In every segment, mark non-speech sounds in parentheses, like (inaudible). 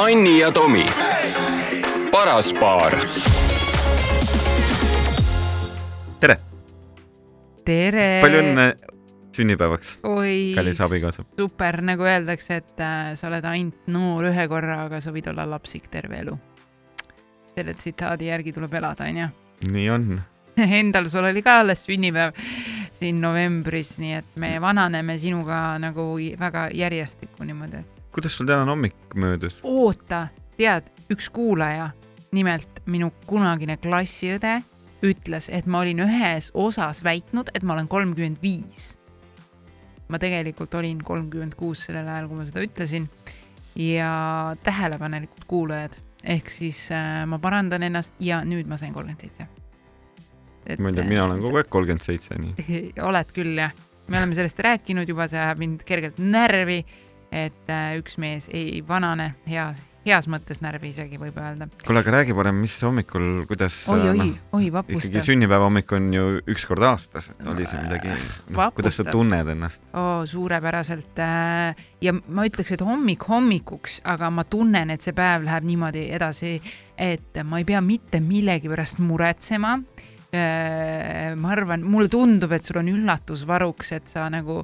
Anni ja Tomi, paras paar. tere, tere. palju õnne sünnipäevaks, oi, super, nagu öeldakse, et äh, sa oled ainult noor ühe korra, aga sa võid olla lapsik terve elu. selle tsitaadi järgi tuleb elada, onju. nii on. (laughs) Endal sul oli ka alles sünnipäev siin novembris, nii et me vananeme sinuga nagu väga järjestikku niimoodi. Kuidas sul tänane hommik möödus? oota, tead, üks kuulaja, nimelt minu kunagine klassiõde ütles, et ma olin ühes osas väitnud, et ma olen kolmkümmend viis. ma tegelikult olin kolmkümmend kuus sellel ajal, kui ma seda ütlesin ja tähelepanelikud kuulajad, ehk siis äh, ma parandan ennast ja nüüd ma sain kolmkümmend seitse. ma ei tea, mina olen kogu aeg kolmkümmend seitse, nii. (laughs) oled küll jah, me oleme sellest rääkinud juba, see ajab mind kergelt närvi, et äh, üks mees ei vanane heas, heas mõttes närvi isegi võib öelda. kuule, aga räägi parem, mis hommikul, kuidas oi, oi noh, oi ikkagi vapustav. sünnipäeva hommik on ju üks kord aastas, et oli see midagi, noh, kuidas sa tunned ennast? oo, suurepäraselt äh, ja ma ütleks, et hommik hommikuks, aga ma tunnen, et see päev läheb niimoodi edasi, et ma ei pea mitte millegi pärast muretsema. Ma arvan, mulle tundub, et sul on üllatusvaruks, et sa nagu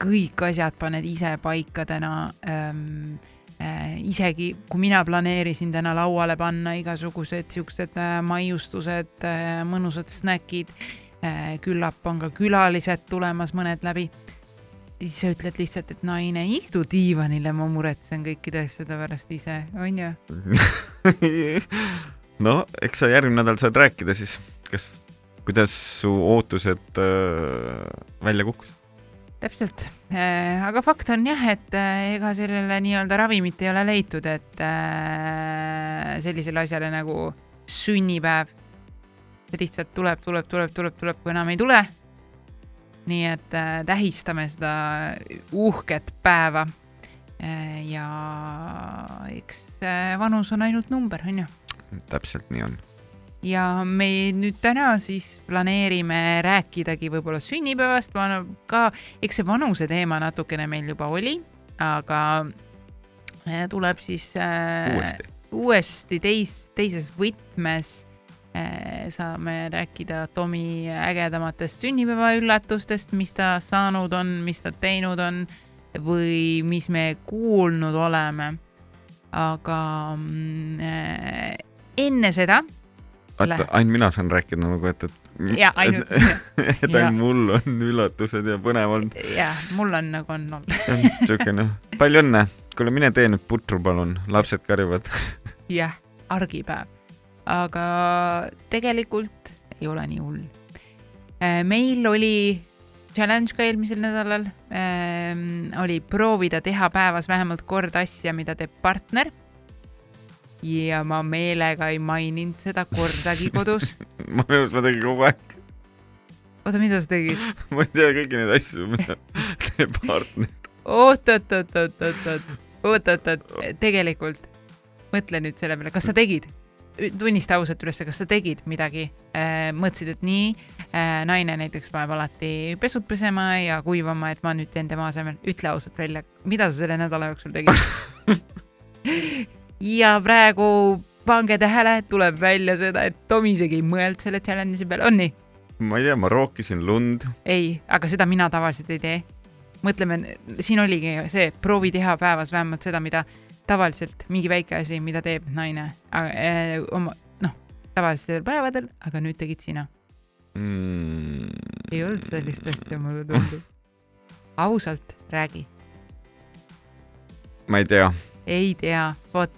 kõik asjad paned ise paika täna ähm,. Äh, isegi kui mina planeerisin täna lauale panna igasugused siuksed äh, maiustused äh,, mõnusad snäkid äh,, küllap on ka külalised tulemas, mõned läbi siis sa ütled lihtsalt, et naine, istu diivanile, ma muretsen kõikide asjade pärast ise, onju. (laughs) no eks sa järgmine nädal saad rääkida siis, kas, kuidas su ootused äh, välja kukkusid? täpselt, aga fakt on jah, et äh, ega sellele nii-öelda ravimit ei ole leitud, et äh, sellisele asjale nagu sünnipäev. see lihtsalt tuleb, tuleb, tuleb, tuleb, tuleb, kui enam ei tule. nii et äh, tähistame seda uhket päeva. ja eks äh, vanus on ainult number, onju täpselt nii on. Ja me nüüd täna siis planeerime rääkidagi võib-olla sünnipäevast, ka eks see vanuse teema natukene meil juba oli, aga äh, tuleb siis äh, uuesti. uuesti teis, teises võtmes äh, saame rääkida Tomi ägedamatest sünnipäevaüllatustest, mis ta saanud on, mis ta teinud on või mis me kuulnud oleme. aga mm, äh, enne seda vaata ainult mina saan rääkida nagu, et, et. ja ainult, et Ja. (laughs) ainult mul on üllatused ja põnev olnud. jah, mul on nagu on olnud. siuke noh, palju õnne. kuule, mine tee nüüd putru, palun, lapsed karjuvad. (laughs) jah, argipäev. aga tegelikult ei ole nii hull. meil oli challenge ka eelmisel nädalal ähm,, oli proovida teha päevas vähemalt kord asja, mida teeb partner. Ja ma meelega ei maininud seda kordagi kodus. (laughs) ma minu arust ma tegin kogu aeg, oota, mida sa tegid? (laughs) ma ei tea kõiki neid asju, mida teeb partner. oot, oot, oot, oot, oot, oot, oot, oot, oot, tegelikult mõtle nüüd selle peale, kas sa tegid, tunnista ausalt üles, kas sa tegid midagi, mõtlesid, et nii, naine näiteks paneb alati pesud pesema ja kuivama, et ma nüüd teen tema asemel, ütle ausalt välja, mida sa selle nädala jooksul tegid? (laughs) ja praegu pange tähele, tuleb välja seda, et Tom isegi ei mõelnud selle challenge'i peale, on nii? ma ei tea, ma rookisin lund. ei, aga seda mina tavaliselt ei tee. mõtleme, siin oligi see, proovi teha päevas vähemalt seda, mida tavaliselt mingi väike asi, mida teeb naine äh, oma, noh, tavalistel päevadel, aga nüüd tegid sina. Mm. ei olnud sellist asja, mulle tundub. ausalt räägi, ma ei tea, ei tea, vot,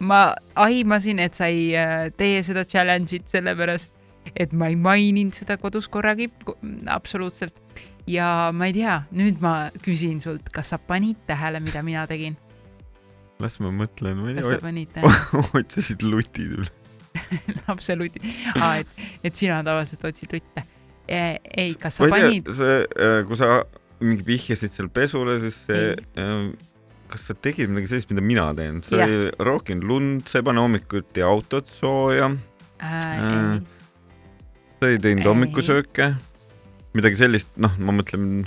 ma aimasin, et sa ei äh, tee seda challenge'it sellepärast, et ma ei maininud seda kodus korragi, absoluutselt. ja ma ei tea, nüüd ma küsin sult, kas sa panid tähele, mida mina tegin? las ma mõtlen, ma ei kas sa tea, panid (laughs) tähele? otsisid lutid üle. (laughs) absoluutselt, et, et sina tavaliselt otsid lutte. ei, kas sa ei panid tea,, see, kui sa mingi vihjasid seal pesule, siis see, kas sa tegid midagi sellist, mida mina teen, sa Jah. ei rookinud lund, sa ei pane hommikuti autot sooja, äh,? sa ei teinud Ei. hommikusööke, midagi sellist, noh, ma mõtlen,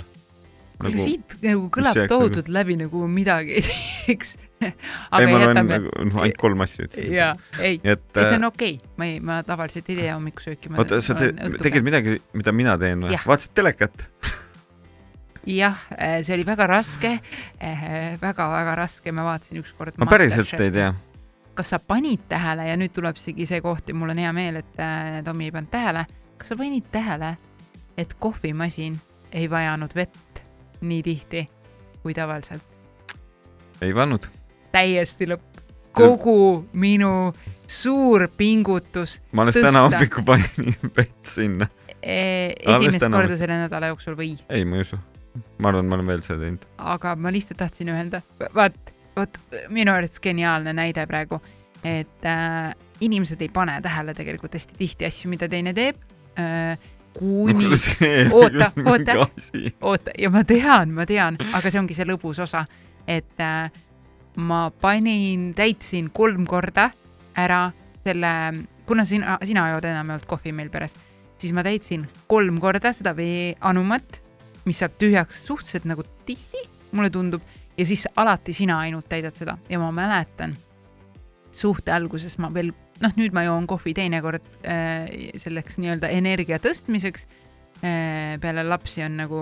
nagu siit nagu kõlab tohutult läbi nagu midagi ei teeks. (laughs) ei, ma loen nagu noh, ainult kolm asja ütlesin. ja, ei, see äh, on okei okay., ma ei, ma tavaliselt ei tee hommikusööki. oota, sa teed, tegid midagi, mida mina teen või vaatasid telekat? (laughs) jah, see oli väga raske väga,, väga-väga raske, ma vaatasin ükskord. ma päriselt ei tea. kas sa panid tähele ja nüüd tuleb isegi see koht ja mul on hea meel, et äh, Tomi ei pannud tähele, kas sa panid tähele, et kohvimasin ei vajanud vett nii tihti kui tavaliselt? ei pannud. täiesti lõpp, kogu minu suur pingutus ma alles Tõsta. täna hommikul panin (laughs) vett sinna. esimest korda selle nädala jooksul või, ei, ma ei usu. Ma arvan, ma olen veel seda teinud. aga ma lihtsalt tahtsin öelda, vaat, vot minu arvates geniaalne näide praegu, et äh, inimesed ei pane tähele tegelikult hästi tihti asju, mida teine teeb äh,. kuni (laughs) Oota, oota. oota ja ma tean, ma tean, aga see ongi see lõbus osa, et äh, ma panin, täitsin kolm korda ära selle, kuna sina, sina jood enamjaolt kohvi meil peres, siis ma täitsin kolm korda seda veeanumat, mis saab tühjaks suhteliselt nagu tihti, mulle tundub, ja siis alati sina ainult täidad seda. Ja ma mäletan suhte alguses ma veel, noh, nüüd ma joon kohvi teinekord äh, selleks nii-öelda energia tõstmiseks. Äh, peale lapsi on nagu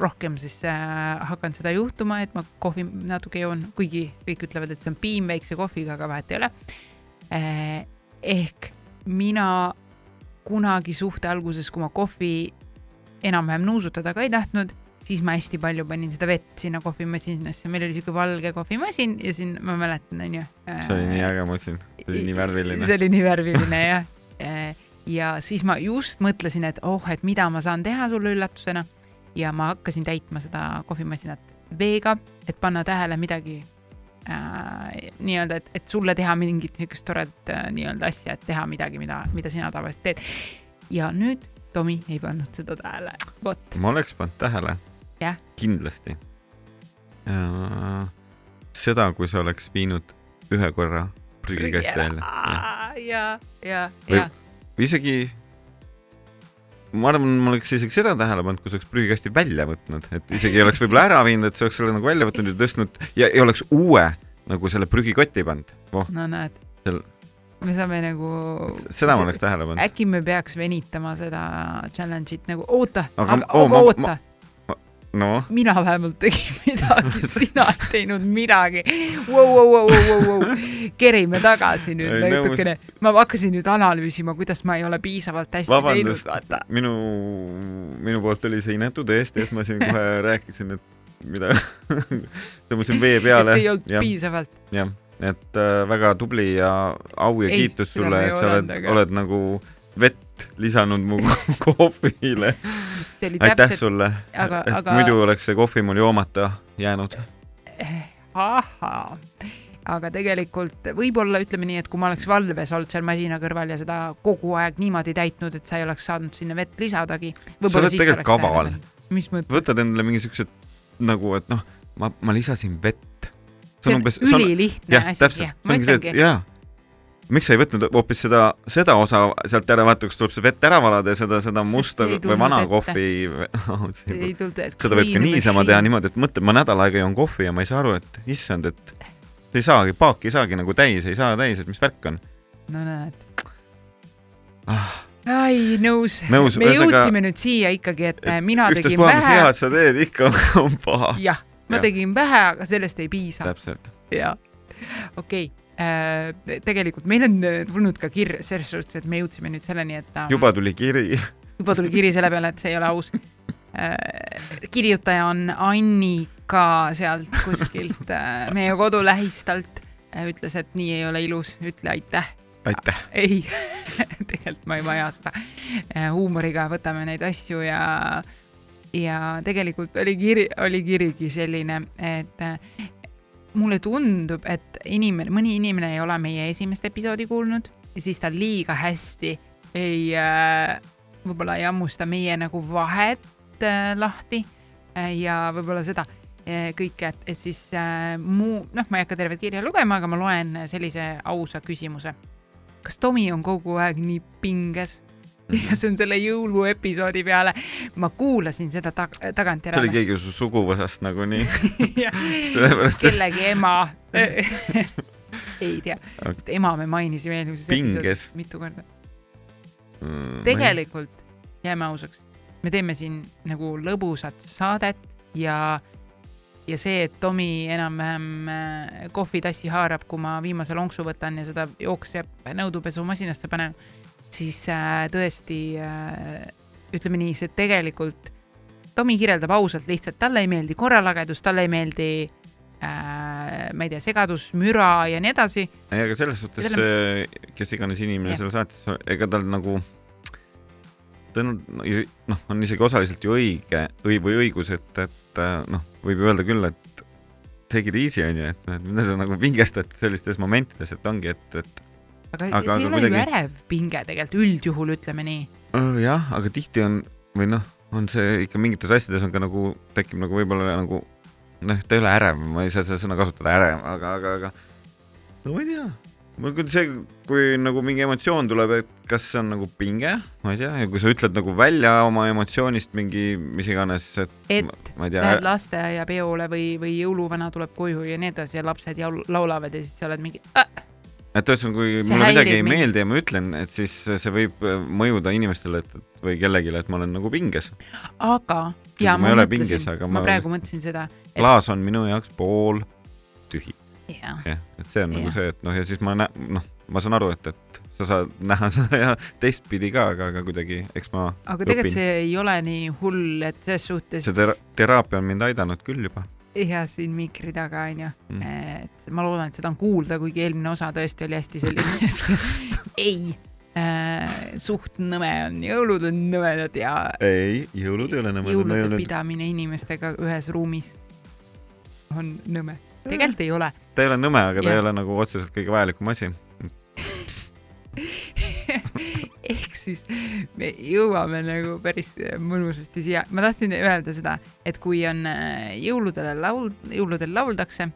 rohkem siis äh, hakanud seda juhtuma, et ma kohvi natuke joon, kuigi kõik ütlevad, et see on piim väikse kohviga, aga vahet ei ole. Äh,. ehk mina kunagi suhte alguses, kui ma kohvi enam-vähem nuusutada ka ei tahtnud, siis ma hästi palju panin seda vett sinna kohvimasinasse, meil oli siuke valge kohvimasin ja siin ma mäletan, onju. see oli nii äge masin, see oli nii värviline see. oli nii värviline jah. ja siis ma just mõtlesin, et oh, et mida ma saan teha sulle üllatusena ja ma hakkasin täitma seda kohvimasinat veega, et panna tähele midagi äh, nii-öelda, et, et sulle teha mingit niisugust toredat äh, nii-öelda asja, et teha midagi, mida, mida sina tavaliselt teed. ja nüüd Tomi ei pannud seda tähele, vot. ma oleks pannud tähele. Kindlasti. seda, kui sa oleks viinud ühe korra prügikasti välja. ja, ja, ja või isegi, ma arvan, ma oleks isegi seda tähele pannud, kui sa oleks prügikasti välja võtnud, et isegi ei oleks võib-olla ära viinud, et sa oleks selle nagu välja võtnud ja tõstnud ja ei oleks uue nagu selle prügikotti pannud. oh, no näed. Seal-, me saame nagu. seda ma oleks tähele pannud. äkki me peaks venitama seda challenge'it nagu, oota, Aga- aga, oo, ma- oota, noh, mina vähemalt tegin (laughs) midagi, (laughs) sina ei teinud midagi wow,. Wow, wow, wow, wow. kerime tagasi nüüd Ei, nõus. natukene, ma hakkasin nüüd analüüsima, kuidas ma ei ole piisavalt hästi vabandust teinud, vaata., minu, minu poolt oli see inetu tõesti, et ma siin (laughs) kohe rääkisin, et mida tõmbasin vee et peale see ei olnud jah, piisavalt. jah, et äh, väga tubli ja au ja Ei, kiitus sulle, et sa oled oled nagu vett lisanud mu (laughs) kohvile. aitäh täpselt, sulle, aga, et aga muidu oleks see kohvi mul joomata jäänud. ahhaa, aga tegelikult võib-olla ütleme nii, et kui ma oleks valves olnud seal masina kõrval ja seda kogu aeg niimoodi täitnud, et sa ei oleks saanud sinna vett lisadagi. Sa oled tegelikult kaval.. võtad endale mingisugused nagu, et noh, ma, ma lisasin vett. See on ülilihtne jah, asi, täpselt ma ongi see, et jaa. miks sa ei võtnud hoopis seda, seda osa sealt ära, vaata, kus tuleb see vett ära valada ja seda, seda musta või vana ette. kohvi. (laughs) seda võib ka niisama teha. niimoodi, et mõtle, ma nädal aega joon kohvi ja ma ei saa aru, et issand, et ei saagi, paak ei saagi nagu täis, ei saa täis, et mis värk on no näed. ah,. ai, nõus, Nõus, me jõudsime nüüd siia ikkagi, et mina tegin ükstaspuha, mis vähe, head sa teed, ikka on paha. jah, ma Jah. tegin vähe, aga sellest ei piisa. täpselt. jaa, okei okay.. tegelikult meil on äh, tulnud ka kirj selles suhtes, et me jõudsime nüüd selleni, et äh, juba tuli kiri. (laughs) juba tuli kiri selle peale, et see ei ole aus. kirjutaja on Annika sealt kuskilt äh, meie kodu lähistalt. ütles, et nii ei ole ilus, ütle aitäh. aitäh. (laughs) ei, (laughs) tegelikult ma ei vaja seda. huumoriga võtame neid asju ja, ja tegelikult oli kiri, oli kirigi selline, et äh, mulle tundub, et inimene, mõni inimene ei ole meie esimest episoodi kuulnud ja siis ta liiga hästi ei äh,, võib-olla ei hammusta meie nagu vahet äh, lahti ja võib-olla seda kõike, et, siis muu, noh, ma ei hakka tervet kirja lugema, aga ma loen sellise ausa küsimuse. Kas Tomi on kogu aeg nii pinges ja see on selle jõuluepisoodi peale. ma kuulasin seda tag tagantjärele. see oli keegi su suguvõsast nagunii (laughs) sellepärast et. kellegi ema (laughs) ei tea, sest ema me mainisime eelmises episoodis mitu korda mm,. tegelikult, jääme ausaks, me teeme siin nagu lõbusat saadet ja ja see, et Tomi enam-vähem äh, kohvitassi haarab, kui ma viimase lonksu võtan ja seda jooksjab nõudupesumasinasse panen, siis äh, tõesti äh, ütleme nii, see tegelikult, Tomi kirjeldab ausalt lihtsalt, talle ei meeldi korralagedus, talle ei meeldi äh, ma ei tea, segadus, müra ja nii edasi. ei, aga selles suhtes Selle... kes iganes inimene selle saatis, ega tal nagu on noh, on isegi osaliselt ju õige õi, või õigus, et, et noh, võib ju öelda küll, et take it easy onju, et mida sa nagu pingestad sellistes momentides, et ongi, et, et. Aga, aga see ei ole kuidagi... ju ärev pinge tegelikult üldjuhul, ütleme nii. jah, aga tihti on või noh, on see ikka mingites asjades on ka nagu tekib nagu võib-olla nagu noh, ta ei ole ärev, ma ei saa seda sõna kasutada ärev, aga, aga, aga no ma ei tea mul küll see, kui nagu mingi emotsioon tuleb, et kas see on nagu pinge, ma ei tea, ja kui sa ütled nagu välja oma emotsioonist mingi mis iganes, et. et ma, tea, lähed lasteaiapeole või, või jõuluvana tuleb koju ja nii edasi ja lapsed jaul, laulavad ja siis sa oled mingi äh! Et ühesõnaga, kui see mulle midagi ei meeldi ja ma ütlen, et siis see võib äh, mõjuda inimestele, et või kellelegi, et ma olen nagu pinges. aga, ja ma, ma mõtlesin, ma, ma praegu mõtlesin seda et.... klaas on minu jaoks pool tühi jah yeah,, et see on yeah. nagu see, et noh, ja siis ma näen, noh, ma saan aru, et, et sa saad (laughs) näha seda ja teistpidi ka, aga, aga kuidagi, eks ma. aga tegelikult see ei ole nii hull, et ses suhtes. see tera teraapia on mind aidanud küll juba. Ja siin mikri taga onju mm., et ma loodan, et seda on kuulda, kuigi eelmine osa tõesti oli hästi selline (laughs) ei äh, suht nõme on, jõulud on nõmedad ja. ei, jõulud ei ole nõmedad. jõulude pidamine inimestega ühes ruumis on nõme tegelikult ei ole. ta ei ole nõme, aga ta ja. ei ole nagu otseselt kõige vajalikum asi siis me jõuame nagu päris mõnusasti siia, ma tahtsin öelda seda, et kui on äh, jõuludele laul, jõuludel lauldakse,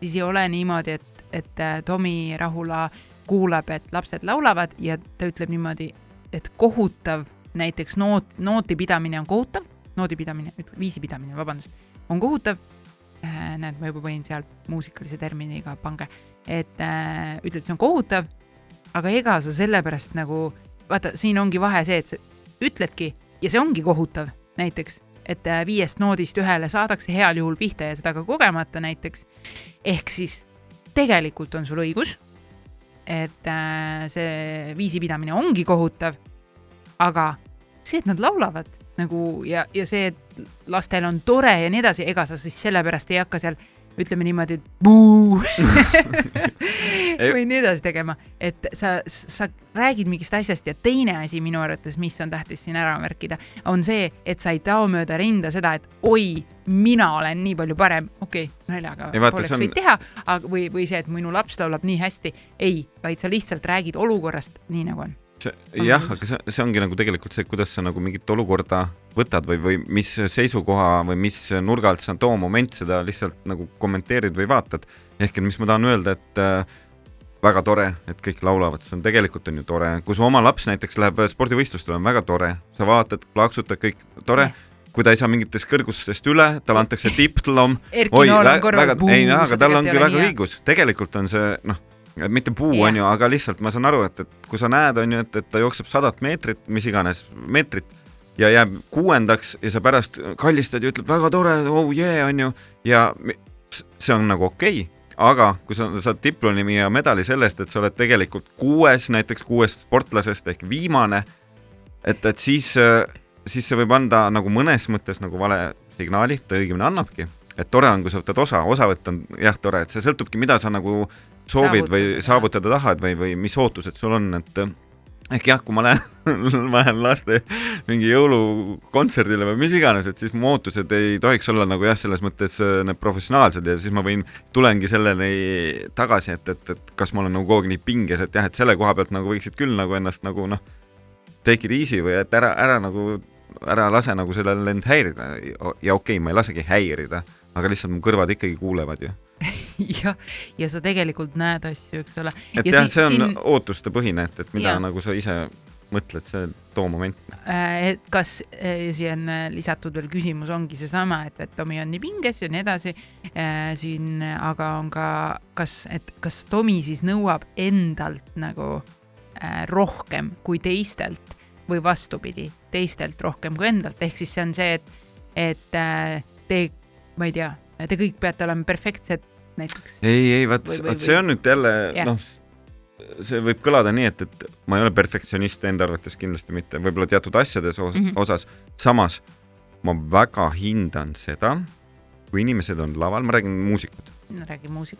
siis ei ole niimoodi, et, et äh, Tomi Rahula kuulab, et lapsed laulavad ja ta ütleb niimoodi, et kohutav, näiteks noot, nooti pidamine on kohutav, noodi pidamine, viisi pidamine, vabandust, on kohutav äh,. näed, ma juba panin seal muusikalise terminiga pange, et äh, ütled, see on kohutav, aga ega sa sellepärast nagu, vaata, siin ongi vahe see, et sa ütledki ja see ongi kohutav, näiteks, et äh, viiest noodist ühele saadakse heal juhul pihta ja seda ka kogemata näiteks. ehk siis tegelikult on sul õigus, et äh, see viisipidamine ongi kohutav, aga see, et nad laulavad nagu ja, ja see, et lastel on tore ja nii edasi, ega sa siis sellepärast ei hakka seal ütleme niimoodi, et buu. (laughs) Või nii edasi tegema, et sa, sa räägid mingist asjast ja teine asi minu arvates, mis on tähtis siin ära märkida, on see, et sa ei tao mööda rinda seda, et oi, mina olen nii palju parem, okei okay,, naljaga poleks on... võinud teha, aga, või, või see, et minu laps laulab nii hästi, ei, vaid sa lihtsalt räägid olukorrast nii nagu on see jah, aga see, see ongi nagu tegelikult see, kuidas sa nagu mingit olukorda võtad või, või mis seisukoha või mis nurga alt sa too moment seda lihtsalt nagu kommenteerid või vaatad. ehk et mis ma tahan öelda, et äh, väga tore, et kõik laulavad, see on tegelikult on ju tore, kui su oma laps näiteks läheb spordivõistlustele, on väga tore, sa vaatad, plaksutad, kõik tore. Kui ta ei saa mingitest kõrgustest üle, talle antakse diplom. oi, väga, ei, aga tal ongi väga õigus, tegelikult on see noh mitte puu yeah., onju, aga lihtsalt ma saan aru, et, et kui sa näed, onju, et, et ta jookseb sadat meetrit, mis iganes meetrit ja jääb kuuendaks ja sa pärast kallistad ja ütled väga tore, oh yeah, onju, ja see on nagu okei okay aga kui sa saad diplomi ja medali sellest, et sa oled tegelikult kuues, näiteks kuuest sportlasest ehk viimane, et, et siis, siis see võib anda nagu mõnes mõttes nagu vale signaali, ta õigemini annabki, et tore on, kui sa võtad osa, osavõtt on jah tore, et see sõltubki, mida sa nagu soovid saavutada. või saavutada tahad või, või mis ootused sul on, et ehk jah, kui ma lähen ma (laughs) lähen laste mingi jõulukontserdile või mis iganes, et siis mu ootused ei tohiks olla nagu jah, selles mõttes äh, need professionaalsed ja siis ma võin, tulengi selleni tagasi, et, et, et kas ma olen nagu kogu aeg nii pinges, et jah, et selle koha pealt nagu võiksid küll nagu ennast nagu noh, take it easy või et ära, ära nagu, ära lase nagu sellel end häirida ja okei okay,, ma ei lasegi häirida, aga lihtsalt mu kõrvad ikkagi kuulevad ju (laughs) jah, ja sa tegelikult näed asju, eks ole. et ja jah, see on siin... ootustepõhine, et, et mida ja. nagu sa ise mõtled, see too moment. Äh, et kas äh, siia on äh, lisatud veel küsimus, ongi seesama, et, et Tomi on nii pinges ja nii edasi siin, aga on ka, kas, et kas Tomi siis nõuab endalt nagu rohkem kui teistelt või vastupidi, teistelt rohkem kui endalt, ehk siis see on see, et, et te, ma ei tea, te kõik peate olema perfektsed näiteks. ei, ei, või- vot see on nüüd jälle Jah. noh, see võib kõlada nii, et, et ma ei ole perfektsionist enda arvates kindlasti mitte, võib-olla teatud asjades os mm. -hmm. osas. samas ma väga hindan seda, kui inimesed on laval, ma räägin muusikud räägi muusik.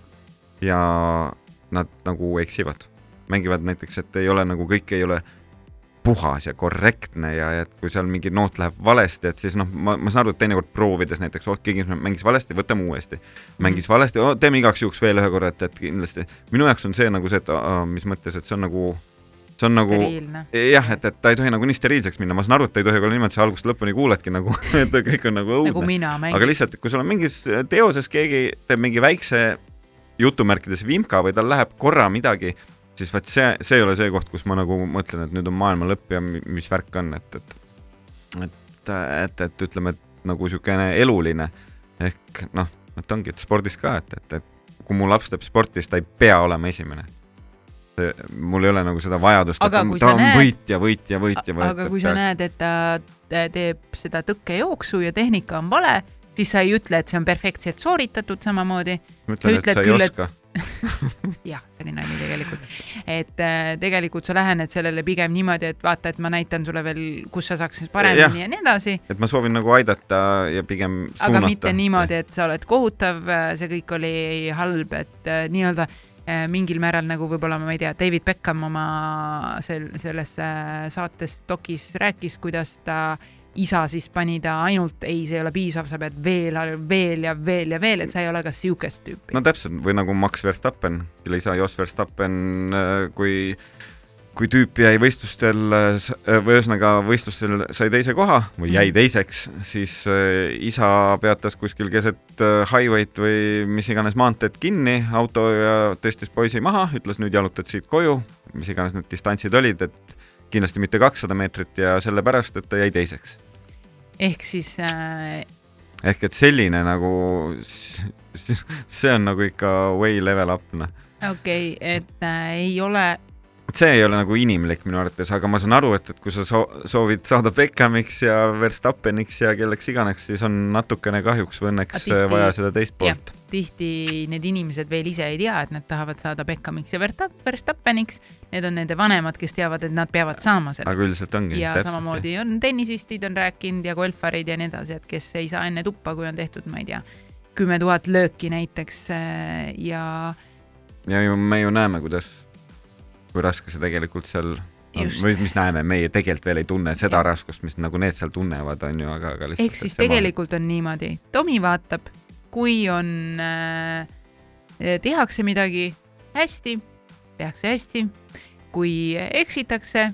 ja nad nagu eksivad, mängivad näiteks, et ei ole nagu kõik ei ole puhas ja korrektne ja, et kui seal mingi noot läheb valesti, et siis noh, ma, ma saan aru, et teinekord proovides näiteks, oh keegi mängis valesti, võtame uuesti. mängis valesti oh,, teeme igaks juhuks veel ühe korra, et, et kindlasti minu jaoks on see nagu see, et aa, mis mõttes, et see on nagu, see on nagu jah, et, et ta ei tohi nagu nii steriilseks minna, ma saan aru, et ta ei tohi olla niimoodi, sa algusest lõpuni kuuledki nagu, (laughs) et kõik on nagu nagu õudne. mängin. aga lihtsalt, kui sul on mingis teoses keegi teeb mingi väikse jutumärkides vimka või tal läheb korra midagi, siis vot see, see ei ole see koht, kus ma nagu mõtlen, et nüüd on maailma lõpp ja mi- mis värk on, et, et et, et, et ütleme, et nagu niisugune eluline ehk noh, et ongi, et spordis ka, et, et, et kui mu laps teeb sporti, siis ta ei pea olema esimene. mul ei ole nagu seda vajadust, et ta, ta on näed- võitja, võitja, võitja, aga kui sa näed, et ta te- teeb seda tõkkejooksu ja tehnika on vale, siis sa ei ütle, et see on perfektselt sooritatud samamoodi. ma ütlen, et sa ei küll, et- oska. (laughs) jah, see oli nali tegelikult. et äh, tegelikult sa lähened sellele pigem niimoodi, et vaata, et ma näitan sulle veel, kus sa saaks siis paremini Jah. ja nii edasi, et ma soovin nagu aidata ja pigem suunata. aga mitte niimoodi, et sa oled kohutav, see kõik oli halb, et äh, nii-öelda äh, mingil määral nagu võib-olla ma ei tea, David Beckham oma sel-, selles äh, saates dokis rääkis, kuidas ta isa siis pani ta ainult ei, see ei ole piisav, sa pead veel, veel ja veel ja veel, et sa ei ole ka siukest tüüpi no täpselt või nagu Max Verstappen, kelle isa Jos Verstappen, kui, kui tüüp jäi võistlustel või ühesõnaga võistlustel sai teise koha või jäi Mhm. teiseks, siis äh, isa peatas kuskil keset äh, highway'd või mis iganes maanteed kinni auto ja tõstis poisi maha, ütles nüüd jalutad siit koju, mis iganes need distantsid olid, et kindlasti mitte kakssada meetrit ja sellepärast, et ta jäi teiseks. ehk siis äh, ehk et selline nagu, (laughs) see on nagu ikka way level up, noh. okei okay,, et äh, ei ole see ei ole nagu inimlik minu arvates, aga ma saan aru, et, et kui sa soo- soovid saada Beckhamiks ja Verstappeniks ja kelleks iganes, siis on natukene kahjuks või õnneks Aga tihti- vaja seda teist poolt. tihti need inimesed veel ise ei tea, et nad tahavad saada Beckhamiks ja Versta- Verstappeniks. Need on nende vanemad, kes teavad, et nad peavad saama aga selleks. üldiselt ongi. ja samamoodi on tennisistid on rääkinud ja golfarid ja nii edasi, et kes ei saa enne tuppa, kui on tehtud, ma ei tea, kümme tuhat lööki näiteks äh, ja ja ju me ju näeme, kuidas, kui raske see tegelikult seal Just. või mis näeme, meie tegelikult veel ei tunne seda Jah. raskust, mis nagu need seal tunnevad, on ju, aga, aga lihtsalt. ehk siis tegelikult on niimoodi, Tomi vaatab, kui on äh,, tehakse midagi hästi, tehakse hästi, kui eksitakse,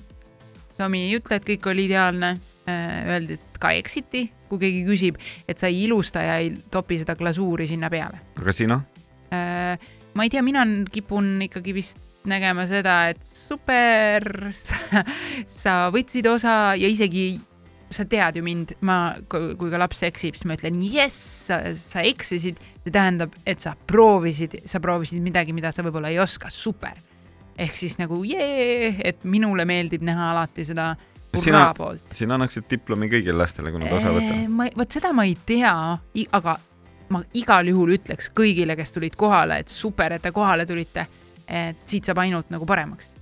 Tomi ei ütle, et kõik oli ideaalne äh,, öeldi, et ka eksiti, kui keegi küsib, et sa ei ilusta ja ei topi seda glasuuri sinna peale aga sina? äh,. ma ei tea, mina kipun ikkagi vist nägema seda, et super, sa, võtsid osa ja isegi sa tead ju mind, ma, kui ka laps eksib, siis ma ütlen jess, sa, eksisid, see tähendab, et sa proovisid, sa proovisid midagi, mida sa võib-olla ei oska, super. ehk siis nagu jee, et minule meeldib näha alati seda hurraa poolt. sina annaksid diplomi kõigile lastele, kui nad osa võtavad. ma, vot seda ma ei tea, aga ma igal juhul ütleks kõigile, kes tulid kohale, et super, et te kohale tulite. Et siit saab ainult nagu paremaks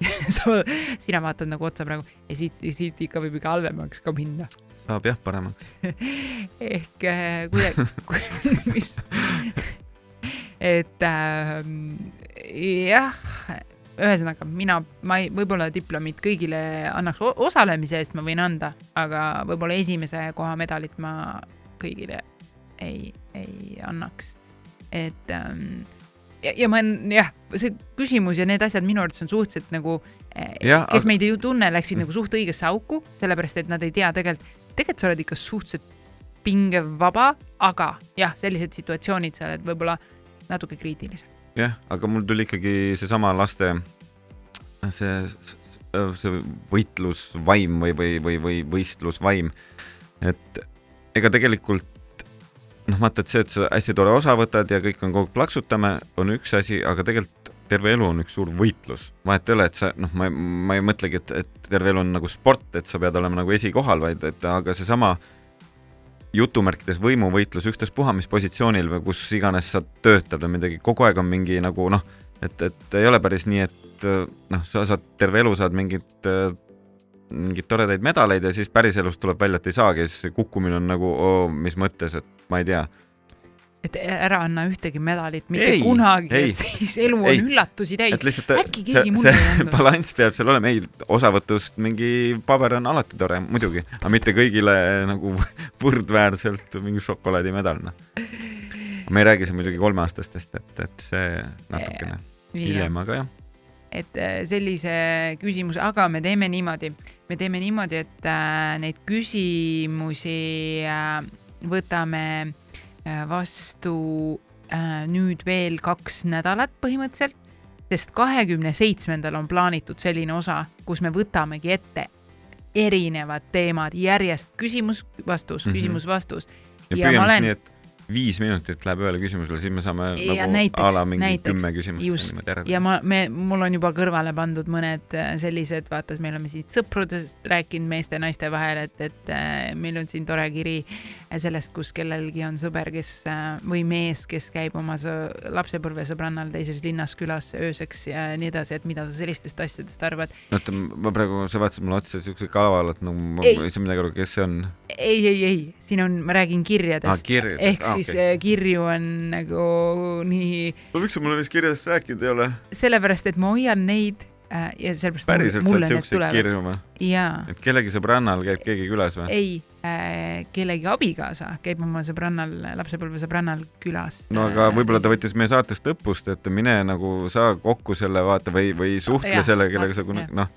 (laughs) sa, sina vaatad nagu otsa praegu ja siit, siit ikka võib ikka halvemaks ka minna. saab jah paremaks. (laughs) ehk äh, kuidagi, (laughs) mis, et äh, jah, ühesõnaga mina, ma ei, võib-olla diplomit kõigile annaks, osalemise eest ma võin anda, aga võib-olla esimese koha medalit ma kõigile ei, ei annaks. et ähm, ja, ja ma olen jah, see küsimus ja need asjad minu arvates on suhteliselt nagu, Jah, kes aga- meid ei tunne, läksid nagu suht õigesse auku, sellepärast et nad ei tea tegelikult, tegelikult sa oled ikka suhteliselt pingevaba, aga jah, sellised situatsioonid sa oled võib-olla natuke kriitilisem. jah, aga mul tuli ikkagi seesama laste, see see võitlusvaim või, või, või, või võistlusvaim, et ega tegelikult noh, vaata, et see, et sa hästi tore osa võtad ja kõik on kogu aeg plaksutame, on üks asi, aga tegelikult terve elu on üks suur võitlus. vahet ei ole, et sa noh, ma, ma ei mõtlegi, et, et terve elu on nagu sport, et sa pead olema nagu esikohal, vaid et aga seesama jutumärkides võimuvõitlus ükstaspuha mis positsioonil või kus iganes sa töötad või midagi, kogu aeg on mingi nagu noh, et, et ei ole päris nii, et noh, sa saad terve elu saad mingit mingeid toredaid medaleid ja siis päriselus tuleb välja, et ei saagi siis kukkumine on nagu oo, mis mõttes, et ma ei tea. et ära anna ühtegi medalit mitte Ei, kunagi, et siis elu on ei. üllatusi täis lihtsalt äkki see, keegi mulle ei andnud. balanss peab seal olema, ei osavõtust mingi paber on alati tore, muidugi, aga mitte kõigile nagu (laughs) võrdväärselt mingi šokolaadimedal, noh. me ei räägi siin muidugi kolmeaastastest, et, et see natukene hiljem, aga jah. et äh, sellise küsimuse, aga me teeme niimoodi, me teeme niimoodi, et äh, neid küsimusi äh, võtame äh, vastu äh, nüüd veel kaks nädalat põhimõtteliselt, sest kahekümne seitsmendal on plaanitud selline osa, kus me võtamegi ette erinevad teemad järjest küsimus-vastus mm, -hmm. küsimus-vastus. ja Ja ma püüame olen- siis nii, et viis minutit läheb ühele küsimusele, siis me saame Ja nagu näiteks- a la mingi näiteks, kümme küsimust ja ma, me, mul on juba kõrvale pandud mõned äh, sellised, vaata, me oleme siin sõprudest rääkinud meeste ja naiste vahel, et, et äh, meil on siin tore kiri sellest, kus kellelgi on sõber, kes äh, või mees, kes käib oma sõ- lapsepõlvesõbrannal teises linnas külas ööseks ja nii edasi, et mida sa sellistest asjadest arvad. oota, ma praegu, sa vaatasid mulle otsa siukse kavalalt, nagu ma Ei. ei saa midagi aru, kes see on. ei, ei, ei, siin on, ma räägin kirjadest Aa, kirjadest. ehk Aa, siis okay. kirju on nagu nii, no miks sa mulle neist kirjadest rääkinud ei ole? sellepärast et ma hoian neid äh, ja sellepärast päriselt saad siukseid kirju või? et kellegi sõbrannal käib keegi külas või? ei äh,, kellegi abikaasa käib oma sõbrannal, lapsepõlvesõbrannal külas. no aga võib-olla ta võttis meie saatest õppust, et mine nagu saa kokku selle vaata või, või suhtle Jah, sellega, kellega sa kunagi noh,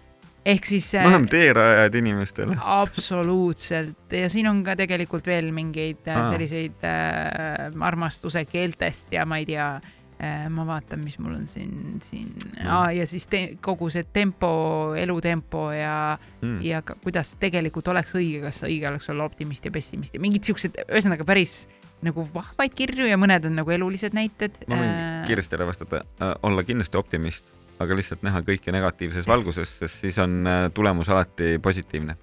ehk siis me oleme teerajajad inimestele. absoluutselt ja siin on ka tegelikult veel mingeid äh, Aa. selliseid äh, armastuse keeltest ja ma ei tea äh, ma vaatan, mis mul on siin, siin ah, ja siis te, kogu see tempo, elutempo ja Mm. ja ka, kuidas tegelikult oleks õige, kas õige oleks olla optimist ja pessimist ja mingid siuksed, ühesõnaga päris nagu vahvaid kirju ja mõned on nagu elulised näited. ma võin kiiresti ära vastata, olla kindlasti optimist, aga lihtsalt näha kõike negatiivses valguses, sest siis on äh, tulemus alati positiivne.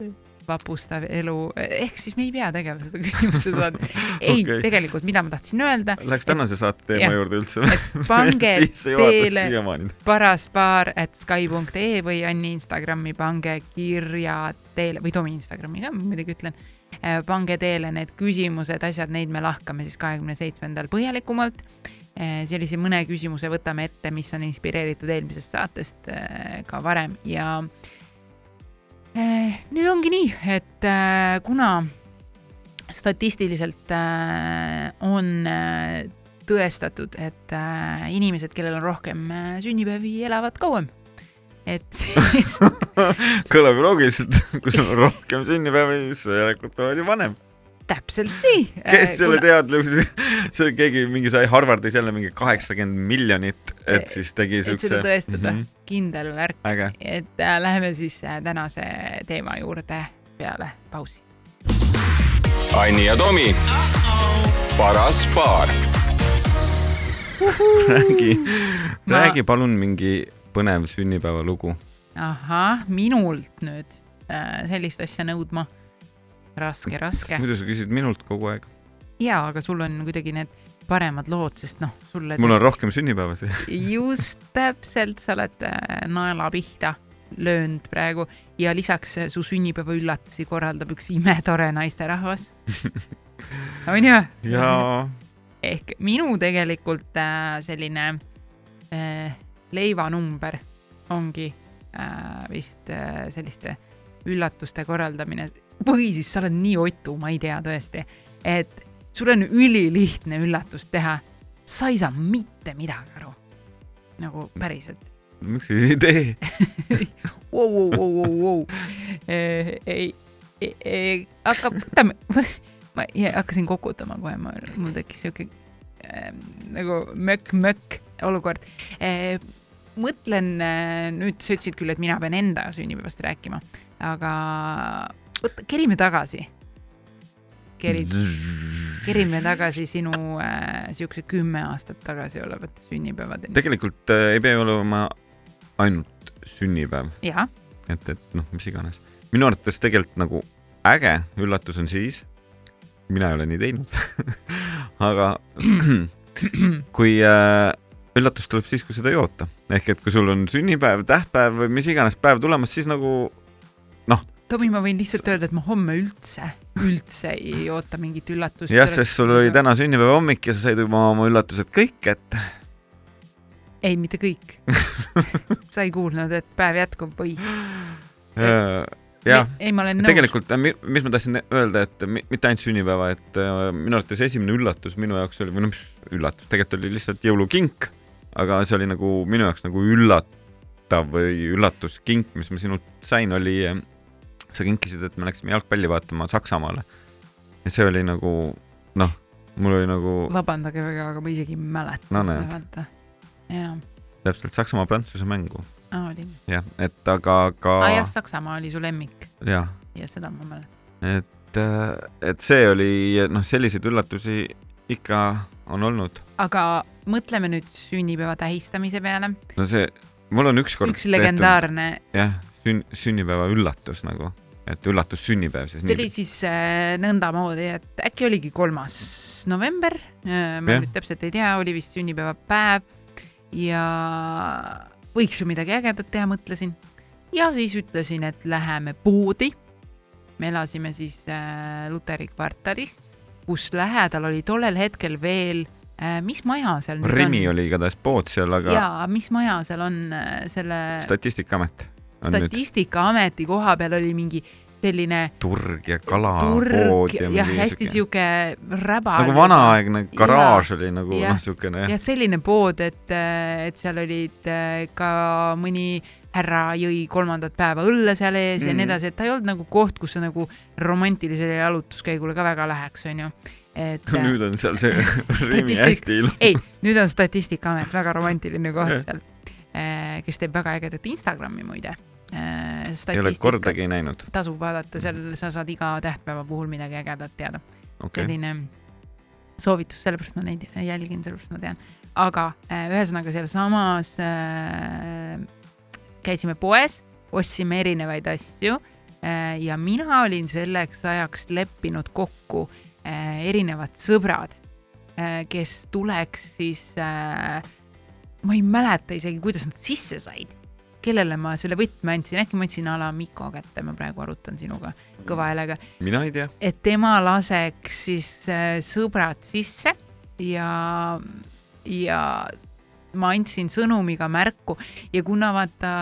vapustav elu, ehk siis me ei pea tegema seda küsimuste saadet. (laughs) ei Okei. okay., tegelikult, mida ma tahtsin öelda, Läheks tänase saate teema juurde üldse et pange (laughs) teele siiamaani. paraspaar at Sky.ee või Anni Instagrami pange kirja teele või Tomi Instagrami ka ma muidugi ütlen. pange teele need küsimused, asjad, neid me lahkame siis kahekümne seitsmendal põhjalikumalt. Sellise mõne küsimuse võtame ette, mis on inspireeritud eelmisest saatest eh, ka varem ja eh, nüüd ongi nii, et eh, kuna statistiliselt eh, on eh, tõestatud, et inimesed, kellel on rohkem sünnipäevi, elavad kauem. et (laughs) siis kõlab ju loogiliselt, (laughs) kui sul on rohkem sünnipäevi, siis järelikult oled ju vanem. Täpselt nii. kes selle teadluse, (laughs) see keegi mingi sai Harvardis jälle mingi kaheksakümmend miljonit, et siis tegi et seda siukse. tõestada mm. -hmm. kindel värk, et äh, läheme siis äh, tänase teema juurde peale pausi. Anni ja Tomi, paras paar. räägi, Ma- räägi palun mingi põnev sünnipäevalugu. ahah, minult nüüd äh, sellist asja nõudma. raske, raske. muidu sa küsid minult kogu aeg. jaa, aga sul on kuidagi need paremad lood, sest noh, sulle mul on rohkem sünnipäevasid. (laughs) just täpselt, sa oled äh, naela pihta löönud praegu ja lisaks äh, su sünnipäeva üllatusi korraldab üks imetore naisterahvas. (laughs) on ju? ja ehk minu tegelikult äh, selline äh, leivanumber ongi äh, vist äh, selliste üllatuste korraldamine või siis sa oled nii otu, ma ei tea tõesti, et sul on ülilihtne üllatust teha, sa ei saa mitte midagi aru. nagu päriselt. miks sa siis ei tee? Vau, vau, vau, vau, vau. ei, ei, hakkab, võtame, ma hakkasin kokutama kohe, ma, mul tekkis siuke äh, nagu mökk-mökk olukord äh,. mõtlen äh, nüüd, sa ütlesid küll, et mina pean enda sünnipäevast rääkima, aga võta, kerime tagasi. kerid, kerime tagasi sinu äh, siukse kümme aastat tagasi olevat sünnipäevadeni. tegelikult äh, ei pea ju olema ainult sünnipäev, et, et noh, mis iganes. minu arvates tegelikult nagu äge üllatus on siis, mina ei ole nii teinud, (laughs) aga (clears throat) kui äh, üllatus tuleb siis, kui seda ei oota. ehk et kui sul on sünnipäev, tähtpäev või mis iganes päev tulemas, siis nagu Tomi, ma võin lihtsalt öelda, et ma homme üldse, üldse ei oota mingit üllatust. jah, sest sul oli täna sünnipäeva hommik ja sa said juba oma üllatused kõik kätte. ei, mitte kõik (laughs) sa ei kuulnud, et päev jätkub või? jah, tegelikult, mis ma tahtsin öelda, et mi- mitte ainult sünnipäeva, et äh, minu arvates esimene üllatus minu jaoks oli, või noh, mis üllatus, tegelikult oli lihtsalt jõulukink, aga see oli nagu minu jaoks nagu üllatav või üllatuskink, mis ma sinult sain, oli, sa kinkisid, et me läksime jalgpalli vaatama Saksamaale. ja see oli nagu noh, mul oli nagu vabandage väga, aga ma isegi ei mäleta No seda, vaata. jaa, täpselt Saksamaa-Prantsuse mängu, oli. jah, et aga, aga aa jah, Saksamaa oli su lemmik jah ja seda ma mäletan. et, et see oli noh, selliseid üllatusi ikka on olnud. aga mõtleme nüüd sünnipäeva tähistamise peale. no see, mul on ükskord üks legendaarne, jah, sünn-, sünnipäeva üllatus nagu, et üllatus sünnipäev siis. see oli siis äh, nõndamoodi, et äkki oligi kolmas november, ma Jah. nüüd täpselt ei tea, oli vist sünnipäevapäev ja võiks ju midagi ägedat teha, mõtlesin. ja siis ütlesin, et läheme poodi. me elasime siis äh, Luteri kvartalis, kus lähedal oli tollel hetkel veel äh,, mis maja seal Rimi on? oli igatahes pood seal, aga ja, jaa, mis maja seal on äh, selle Statistikaamet Statistikaameti koha peal oli mingi selline turg ja kalapood ja ja hästi sihuke räba. nagu vanaaegne garaaž oli nagu jah, noh, siukene jah, selline pood, et, et seal olid äh, ka mõni härra jõi kolmandat päeva õlle seal ees mm. ja nii Mhm. edasi, et ta ei olnud nagu koht, kus sa nagu romantilisele jalutuskäigule ka väga läheks, onju. et äh, (laughs) nüüd on seal see (laughs) Rimi Statistik- hästi ilus. ei, nüüd on Statistikaamet, väga romantiline koht (laughs) seal, kes teeb väga ägedat Instagrami muide. ei ole kordagi näinud, tasub vaadata, seal sa saad iga tähtpäeva puhul midagi ägedat teada. okay.. selline soovitus, sellepärast ma neid jälgin, sellepärast ma tean. aga äh, ühesõnaga sealsamas äh, käisime poes, ostsime erinevaid asju äh, ja mina olin selleks ajaks leppinud kokku äh, erinevad sõbrad kes tuleks siis äh,, ma ei mäleta isegi, kuidas nad sisse said, kellele ma selle võtme andsin, äkki ma andsin a la Mikko kätte, ma praegu arutan sinuga kõva häälega. Mina ei tea, et tema laseks siis äh, sõbrad sisse ja, ja ma andsin sõnumiga märku. Ja kuna vaata,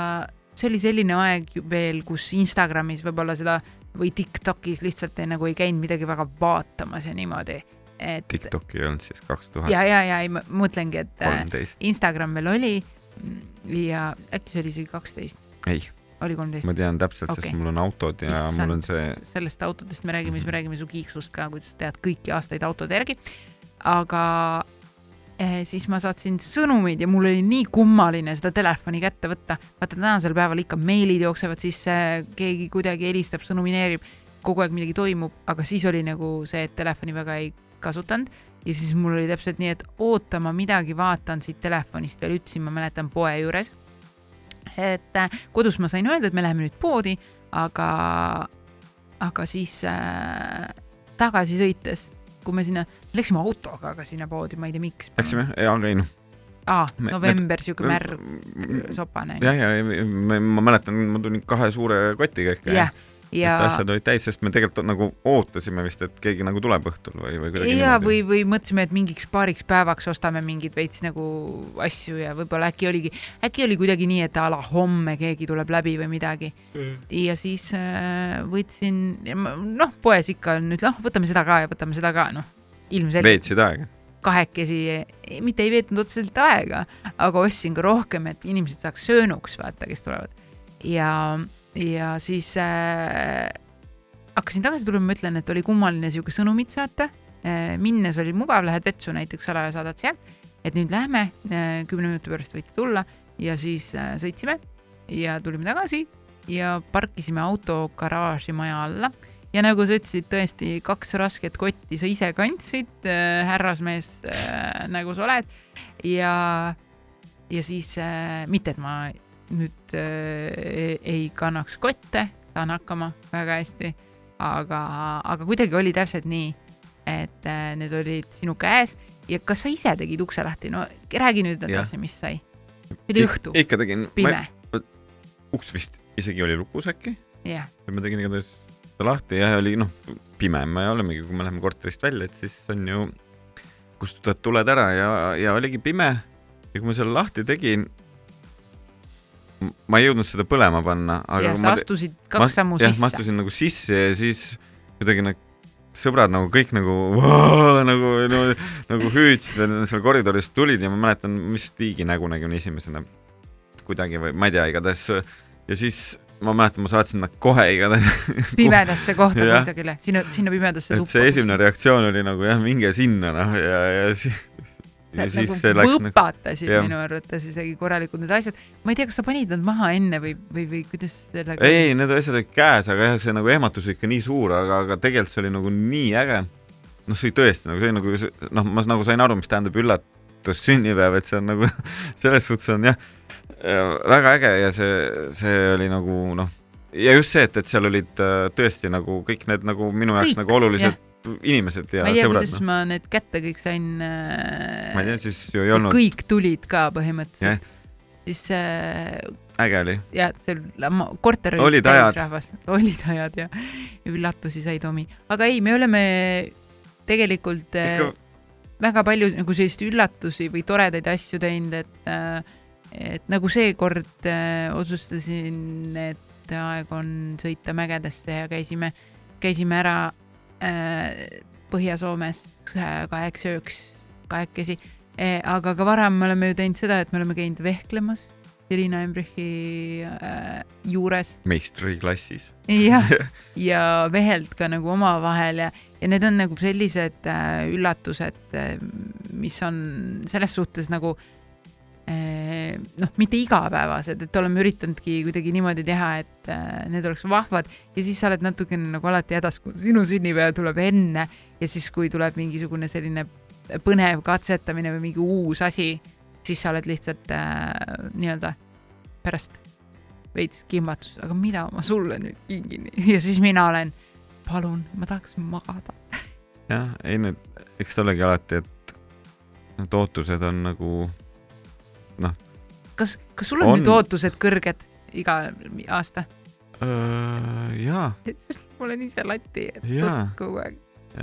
see oli selline aeg veel, kus Instagramis võib-olla seda või Tiktokis lihtsalt ei, nagu ei käinud midagi väga vaatamas ja niimoodi, et TikTok ei olnud siis kaks tuhat ja, ja, ja ei, ma mõtlengi, et äh, kolmteist, Instagram veel oli ja äkki see oli isegi kaksteist, ei, oli kolmteist ma tean täpselt okay., sest mul on autod ja Issand. mul on see sellest autodest me räägime, siis me räägime su kiiksust ka, kuidas sa tead kõiki aastaid autode järgi. aga eh, siis ma saatsin sõnumeid ja mul oli nii kummaline seda telefoni kätte võtta. vaata tänasel päeval ikka meilid jooksevad sisse, keegi kuidagi helistab, sõnumineerib, kogu aeg midagi toimub, aga siis oli nagu see, et telefoni väga ei kasutanud ja siis mul oli täpselt nii, et oota, ma midagi vaatan siit telefonist veel, ütlesin, ma mäletan poe juures. et äh, kodus ma sain öelda, et me läheme nüüd poodi, aga, aga siis äh, tagasi sõites, kui me sinna, läksime autoga aga sinna poodi, ma ei tea, miks. Läksime, aga ei noh. aa, november, sihuke märg, sopane. ja, ja ma, ma mäletan, ma tulin kahe suure kotiga ikka jah, et ja, asjad olid täis, sest me tegelikult nagu ootasime vist, et keegi nagu tuleb õhtul või, või kuidagi ja või, või mõtlesime, et mingiks paariks päevaks ostame mingeid veits nagu asju ja võib-olla äkki oligi, äkki oli kuidagi nii, et a la homme keegi tuleb läbi või midagi. ja siis äh, võtsin, noh, poes ikka nüüd noh, võtame seda ka ja võtame seda ka, noh, ilmselgelt veetsid aega. kahekesi, mitte ei veetnud otseselt aega, aga ostsin ka rohkem, et inimesed saaks söönuks, vaata, kes tulevad. ja, ja siis äh, hakkasin tagasi tulema, ma ütlen, et oli kummaline sihuke sõnumit saata. Äh,. minnes oli mugav, lähed vetsu näiteks salaja saadad sealt, et nüüd lähme äh,, kümne minuti pärast võite tulla. Ja siis äh, sõitsime ja tulime tagasi ja parkisime auto garaaži maja alla. Ja nagu sa ütlesid, tõesti kaks rasket kotti sa ise kandsid äh,, härrasmees äh, nagu sa oled. Ja, ja siis äh, mitte, et ma nüüd äh, ei kannaks kotte, saan hakkama väga hästi, aga, aga kuidagi oli täpselt nii, et äh, need olid sinu käes ja kas sa ise tegid ukse lahti, no räägi nüüd edasi, mis sai? see oli õhtu, ikka tegin. pime. uks vist isegi oli lukus äkki jah, ja ma tegin igatahes ta lahti ja oli noh, pime me olemegi, kui me läheme korterist välja, et siis on ju, kustutad tuled ära ja, ja oligi pime. ja kui ma selle lahti tegin, ma ei jõudnud seda põlema panna, aga ja sa ma, astusid kaks sammu jah, ma sisse. astusin nagu sisse ja siis kuidagi need sõbrad nagu kõik nagu nagu no, nagu hüüdsid seal koridoris tulid ja ma mäletan, mis Tiigi nägu nägin esimesena. Kuidagi või ma ei tea, igatahes ja siis ma mäletan, ma saatsin nad kohe igatahes (laughs) pimedasse kohta kusagile, sinna, sinna pimedasse et see esimene reaktsioon oli nagu jah, minge sinna noh ja, ja siis ja siis see nagu läks nagu võpatasid jah. minu arvates isegi korralikult need asjad. ma ei tea, kas sa panid nad maha enne või, või, või kuidas sellega ei, ei, need asjad olid käes, aga jah, see nagu ehmatus oli ikka nii suur, aga, aga tegelikult see oli nagu nii äge. noh, see oli tõesti nagu see nagu noh, ma nagu sain aru, mis tähendab üllatus sünnipäev, et see on nagu (laughs) selles suhtes on jah, väga äge ja see, see oli nagu noh, ja just see, et, et seal olid äh, tõesti nagu kõik need nagu minu jaoks Kõik, nagu olulised inimesed ja ma ei tea, sõbrad kuidas no. ma need kätte kõik sain äh,. ma ei tea, siis ju ei olnud kõik tulid ka põhimõtteliselt Jah. siis äh, äge oli. ja see ma- korter oli Olid ajad. rahvast, olid ajad ja üllatusi sai Tomi, aga ei, me oleme tegelikult äh, ikka väga palju nagu selliseid üllatusi või toredaid asju teinud, et äh, et nagu seekord äh, otsustasin, et aeg on sõita mägedesse ja käisime, käisime ära Põhja-Soomes äh, kaheks ööks kahekesi eh,. aga ka varem me oleme ju teinud seda, et me oleme käinud vehklemas Irina Embrichi äh, juures meistriklassis. jah, (laughs) ja veheld ka nagu omavahel ja, ja need on nagu sellised äh, üllatused äh,, mis on selles suhtes nagu äh, noh, mitte igapäevased, et oleme üritanudki kuidagi niimoodi teha, et äh, need oleks vahvad. Ja siis sa oled natukene nagu alati hädas, kui sinu sünnipäev tuleb enne ja siis, kui tuleb mingisugune selline põnev katsetamine või mingi uus asi, siis sa oled lihtsalt äh, nii-öelda pärast veits kimbatus, aga mida ma sulle nüüd kingin? (laughs) Ja siis mina olen, palun, ma tahaks magada. (laughs) jah, ei need, eks ta olegi alati, et need ootused on nagu kas, kas sul on, On. nüüd ootused kõrged iga aasta? äh, jaa (laughs) sest ma olen ise lati, et Jaa. tõst kogu aeg.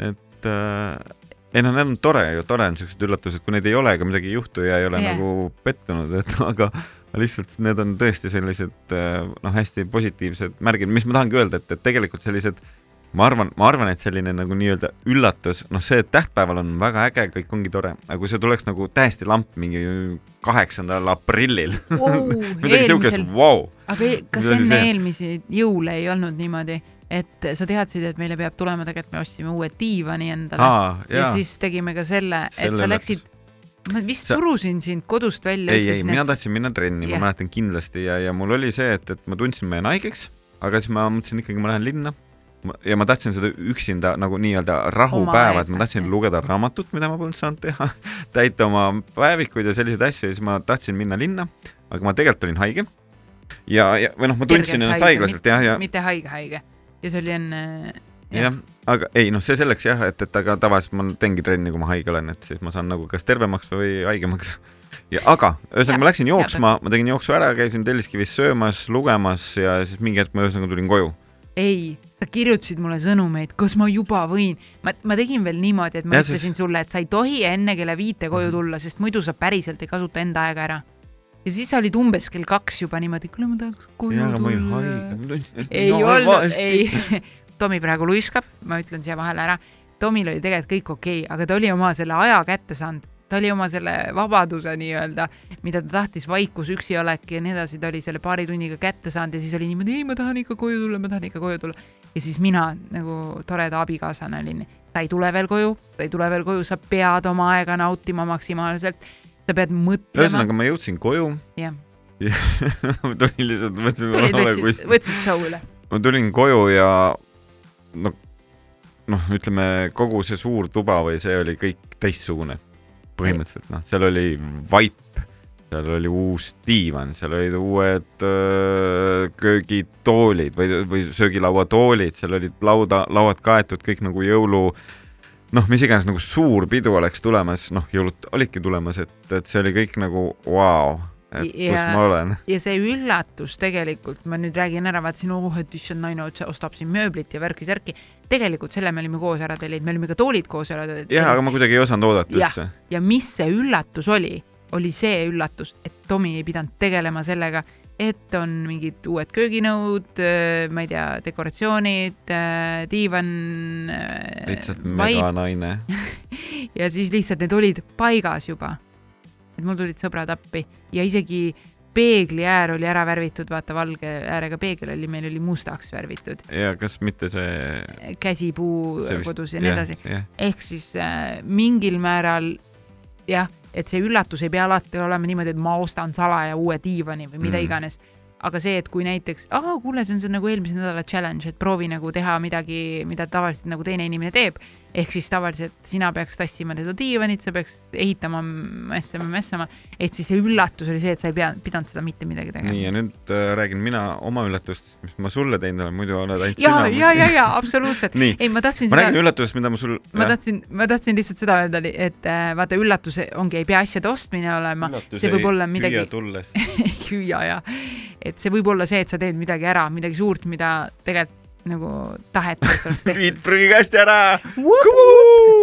et äh, ei noh, need on tore ju, tore on siuksed üllatused, kui neid ei ole ega midagi ei juhtu ja ei ole yeah. nagu pettunud, et (laughs) aga lihtsalt need on tõesti sellised äh, noh, hästi positiivsed märgid, mis ma tahangi öelda, et, et tegelikult sellised ma arvan, ma arvan, et selline nagu nii-öelda üllatus, noh, see, et tähtpäeval on väga äge, kõik ongi tore, aga kui see tuleks nagu täiesti lamp mingi kaheksandal aprillil (laughs) midagi siukest vau, aga kas enne see? eelmisi jõule ei olnud niimoodi, et sa teadsid, et meile peab tulema, tegelikult me ostsime uue diivani endale aa, ja jaa, siis tegime ka selle, et Selle sa üllatus. läksid, ma vist Sa- surusin sind kodust välja. ei, ei, mina tahtsin minna trenni, Jah. ma mäletan kindlasti ja, ja mul oli see, et, et ma tundsin, ma jään haigeks, aga siis ma mõtlesin ikkagi, ma lähen linna. Ja ma tahtsin seda üksinda nagu nii-öelda rahupäeva, et ma tahtsin lugeda raamatut, mida ma polnud saanud teha, (laughs) täita oma päevikuid ja selliseid asju ja siis ma tahtsin minna linna, aga ma tegelikult olin haige. ja, ja või noh, ma tundsin ennast haiglaselt jah, ja mitte haige, haige ja see oli enne. jah, aga ei noh, see selleks jah, et, et aga tavaliselt ma teengi trenni, kui ma haige olen, et siis ma saan nagu kas tervemaks või haigemaks. (laughs) ja aga ühesõnaga ma läksin jooksma, ma tegin jooksu ära, käisin Telliskivis söömas, lugemas ja siis mingi hetk ma ühesõnaga tulin koju. ei, sa kirjutasid mulle sõnumeid, kas ma juba võin, ma, ma tegin veel niimoodi, et ma Jah, ütlesin siis- sulle, et sa ei tohi enne kella viite koju Mhm. tulla, sest muidu sa päriselt ei kasuta enda aega ära. ja siis sa olid umbes kell kaks juba niimoodi, kuule ma tahaks koju olin tulla. ei no, olnud, ei. (laughs) Tomi praegu luiskab, ma ütlen siia vahele ära. Tomil oli tegelikult kõik okei okay,, aga ta oli oma selle aja kätte saanud, ta oli oma selle vabaduse nii-öelda, mida ta tahtis, vaikus, üksi olek ja nii edasi, ta oli selle paari tunniga kätte saanud ja siis oli niimoodi, ei, ma tahan ikka koju tulla, ma tahan ikka koju tulla. ja siis mina nagu toreda abikaasana olin, sa ei tule veel koju, sa ei tule veel koju, sa pead oma aega nautima maksimaalselt, sa pead mõtlema. ühesõnaga ma jõudsin koju jah, (laughs) ma tulin lihtsalt, mõtlesin, et ma olen kuskil. võtsid show üle. ma tulin koju ja no, noh, ütleme kogu see suur tuba või see oli kõik teistsugune. Põhimõtteliselt noh, seal oli vaip, seal oli uus diivan, seal olid uued öö, köögitoolid või, või söögilauatoolid, seal olid lauda, lauad kaetud kõik nagu jõulu noh, mis iganes nagu suur pidu oleks tulemas, noh, jõulud olidki tulemas, et, et see oli kõik nagu vau. wow,, et kus Ja- ma olen. (laughs) ja see üllatus tegelikult, ma nüüd räägin ära, vaatasin, oh, et issand naine ostab siin mööblit ja värki-särki. tegelikult selle me olime koos ära tellinud, me olime ka toolid koos ära tellinud. jah, aga ma kuidagi ei osanud oodata Jah. üldse. ja mis see üllatus oli, oli see üllatus, et Tomi ei pidanud tegelema sellega, et on mingid uued kööginõud, ma ei tea, dekoratsioonid, diivan, lihtsalt vaip meganaine. (laughs) ja siis lihtsalt need olid paigas juba. Et mul tulid sõbrad appi ja isegi peegli äär oli ära värvitud, vaata valge äärega peegel oli, meil oli mustaks värvitud, ja kas mitte see, käsipuu see vist- kodus ja nii edasi. ehk siis äh, mingil määral jah, et see üllatus ei pea alati olema niimoodi, et ma ostan salaja uue diivani või mida Mm. iganes. aga see, et kui näiteks, kuule, see on see nagu eelmise nädala challenge, et proovi nagu teha midagi, mida tavaliselt nagu teine inimene teeb. Ehk siis tavaliselt sina peaks tassima seda diivanit, sa peaks ehitama, mässama, mässama, et siis see üllatus oli see, et sa ei pea, pidanud seda mitte midagi tegema. nii ja nüüd äh, räägin mina oma üllatustest, mis ma sulle teinud olen, muidu oled ainult ja, sina. ja, ja, ja absoluutselt. (laughs) ei, ma tahtsin ma seda räägin üllatusest, mida ma sul. ma tahtsin, ma tahtsin lihtsalt seda öelda, et äh, vaata, üllatus ongi, ei pea asjade ostmine olema, see võib olla midagi, tulles. (laughs) hüüa ja, et see võib olla see, et sa teed midagi ära, midagi suurt, mida tegelikult nagu taheti, et oleks (laughs) tehtud. viid prügikasti ära.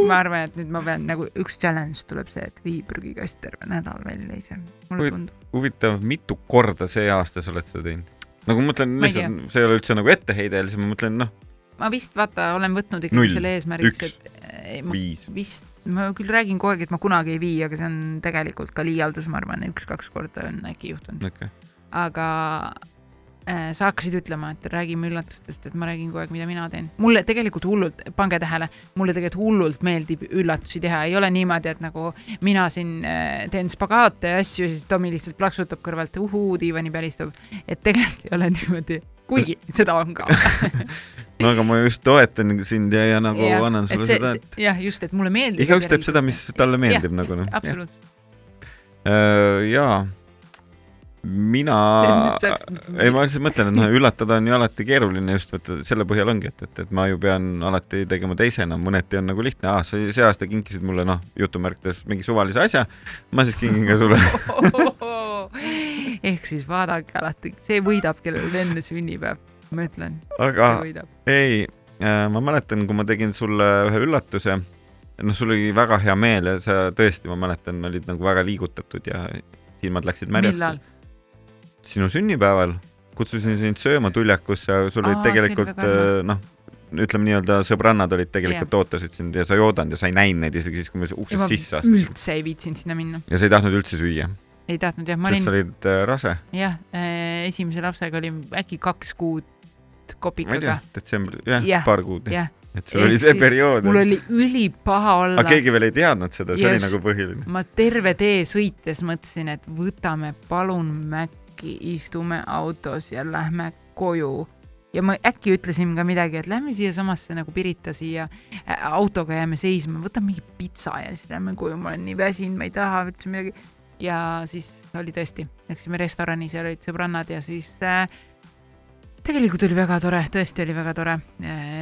ma arvan, et nüüd ma pean nagu üks challenge tuleb see, et vii prügikast terve nädal välja ise. mulle tundub, huvitav, mitu korda see aasta sa oled seda teinud? nagu ma mõtlen lihtsalt, see ei ole üldse nagu etteheide, lihtsalt ma mõtlen, noh, ma vist vaata, olen võtnud ikkagi Null, selle eesmärgiks, et ei, ma viis. vist, ma küll räägin kogu aeg, et ma kunagi ei vii, aga see on tegelikult ka liialdus, ma arvan, üks-kaks korda on äkki juhtunud. okei, aga sa hakkasid ütlema, et räägime üllatustest, et ma räägin kogu aeg, mida mina teen. mulle tegelikult hullult, pange tähele, mulle tegelikult hullult meeldib üllatusi teha, ei ole niimoodi, et nagu mina siin äh, teen spagaate ja asju ja siis Tomi lihtsalt plaksutab kõrvalt, uhuu, diivani peal istub. et tegelikult ei ole niimoodi, kuigi seda on ka. (laughs) no aga ma just toetan sind ja, ja nagu Jah, annan sulle see- seda, et jah, just, et mulle meeldib. igaüks teeb seda, mis talle meeldib nagu noh. absoluutselt. jaa, mina (laughs) (laughs) ei ma lihtsalt mõtlen, et noh, (laughs) üllatada on ju alati keeruline just vaata selle põhjal ongi, et, et, et ma ju pean alati tegema teisena, mõneti on nagu lihtne, aa, sa see aasta kinkisid mulle noh, jutumärkides mingi suvalise asja, ma siis kingin ka sulle. ehk siis vaadake alati, see võidab, kellel enne sünnipäev, ma ütlen, aga ei, ma mäletan, kui ma tegin sulle ühe üllatuse, noh, sul oli väga hea meel ja sa tõesti, ma mäletan, olid nagu väga liigutatud ja silmad läksid märjaks millal?. Sinu sünnipäeval kutsusin sind sööma tuljakusse, sul olid oli tegelikult armas. noh, ütleme nii-öelda sõbrannad olid tegelikult ootasid sind ja sa ei oodanud ja sa ei näinud neid isegi siis, kui me uksest sisse astusime. üldse ei viitsinud sinna minna, ja sa ei tahtnud üldse süüa, ei tahtnud jah, ma sest sa olin olid äh, rase, jah, esimese lapsega olin äkki kaks kuud kopikaga,, detsembris, jah Jah, paar kuud, et sul oli see periood. mul oli ülipaha olla aga. keegi veel ei teadnud seda, see oli Just. nagu põhiline. ma terve tee sõites mõtlesin, et võtame palun Maci, istume autos ja lähme koju. ja ma äkki ütlesin ka midagi, et lähme siiasamasse nagu Pirita siia äh, autoga jääme seisma, võtame mingi pitsa ja siis lähme koju, ma olen nii väsinud, ma ei taha üldse midagi. ja siis oli tõesti, läksime restorani, seal olid sõbrannad ja siis äh, tegelikult oli väga tore, tõesti oli väga tore,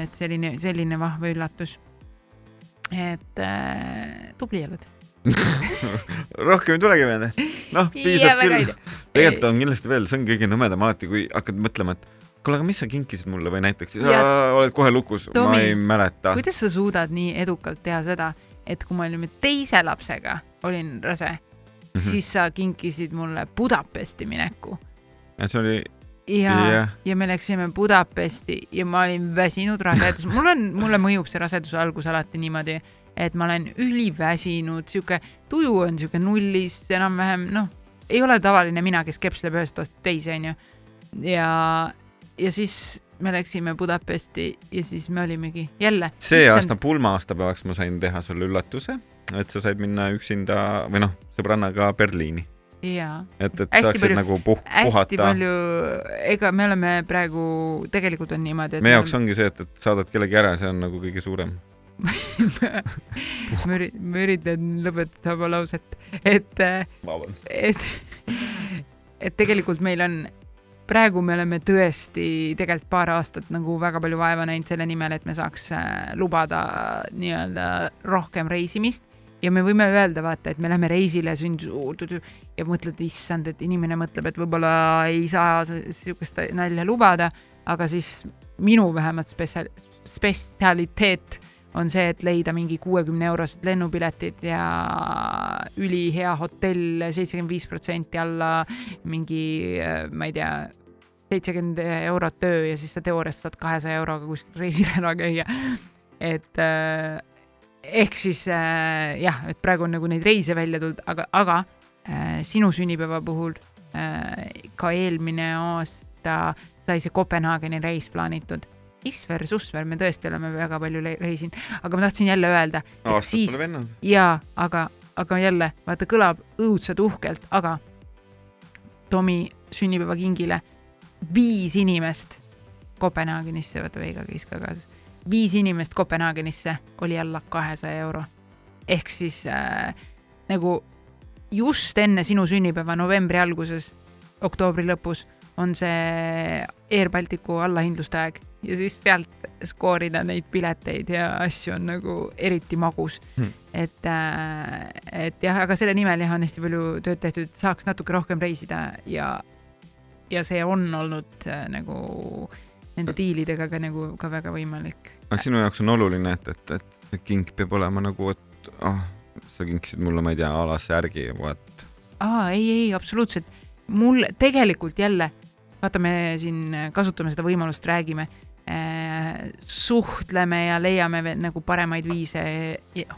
et selline, selline vahva üllatus. et äh, tubli oled. (laughs) rohkem ei tulegi meelde. noh, piisab küll. tegelikult on. kindlasti veel, see on kõige nõmedam alati, kui hakkad mõtlema, et kuule, aga mis sa kinkisid mulle või näiteks sa oled kohe lukus, ma ei mäleta. kuidas sa suudad nii edukalt teha seda, et kui me olime teise lapsega, olin rase, Mhm. siis sa kinkisid mulle Budapesti mineku see oli, ja jah, ja me läksime Budapesti ja ma olin väsinud rasedus, mul on, mulle mõjub see raseduse algus alati niimoodi, et ma olen üliväsinud, sihuke tuju on sihuke nullis enam-vähem, noh, ei ole tavaline mina, kes kepsleb ühest toast teise, onju. ja, ja siis me läksime Budapesti ja siis me olimegi jälle. see aasta pulma-aastapäevaks ma sain teha sulle üllatuse, et sa said minna üksinda või noh, sõbrannaga Berliini. jaa, et, et Hästi saaksid palju- nagu puh-, hästi puhata. palju, ega me oleme praegu, tegelikult on niimoodi, et meie jaoks ongi see, et, et saadad kellegi ära, see on nagu kõige suurem. (laughs) ma üri-, ma üritan lõpetada oma lauset, et, et, et tegelikult meil on, praegu me oleme tõesti tegelikult paar aastat nagu väga palju vaeva näinud selle nimel, et me saaks äh, lubada nii-öelda rohkem reisimist. Ja me võime öelda, vaata, et me lähme reisile, sünd- ja mõtled, issand, et inimene mõtleb, et võib-olla ei saa sihukest nalja lubada, aga siis minu vähemalt spetsial-, spetsialiteet on see, et leida mingi kuuekümne eurosed lennupiletid ja ülihea hotell, seitsekümmend viis protsenti alla mingi, ma ei tea, seitsekümmend eurot öö ja siis sa teoorias saad kahesaja euroga kuskil reisil ära käia. et äh, ehk siis äh, jah, et praegu on nagu neid reise välja tulnud, aga, aga äh, sinu sünnipäeva puhul ka eelmine aasta sai see Kopenhaageni reis plaanitud Isver, Susver, me tõesti oleme väga palju reisinud, aga ma tahtsin jälle öelda, siis jaa, aga, aga jälle vaata, kõlab õudselt uhkelt, aga Tomi sünnipäevakingile viis inimest Kopenhaagenisse, vaata Veiga käis ka kaasas, viis inimest Kopenhaagenisse oli alla kahesaja euro. ehk siis äh, nagu just enne sinu sünnipäeva novembri alguses, oktoobri lõpus on see Air Balticu allahindluste aeg ja siis sealt skoorida neid pileteid ja asju on nagu eriti magus Hmm. et, et jah, aga selle nimel jah, on hästi palju tööd tehtud, et saaks natuke rohkem reisida ja, ja see on olnud äh, nagu nende diilidega ka nagu ka väga võimalik. aga sinu jaoks on oluline, et, et, et see kink peab olema nagu, et ah, sa kinkisid mulle, ma ei tea, a la särgi, vaat. aa, ei, ei absoluutselt, mul tegelikult jälle, vaata, me siin kasutame seda võimalust, räägime äh,, suhtleme ja leiame veel nagu paremaid viise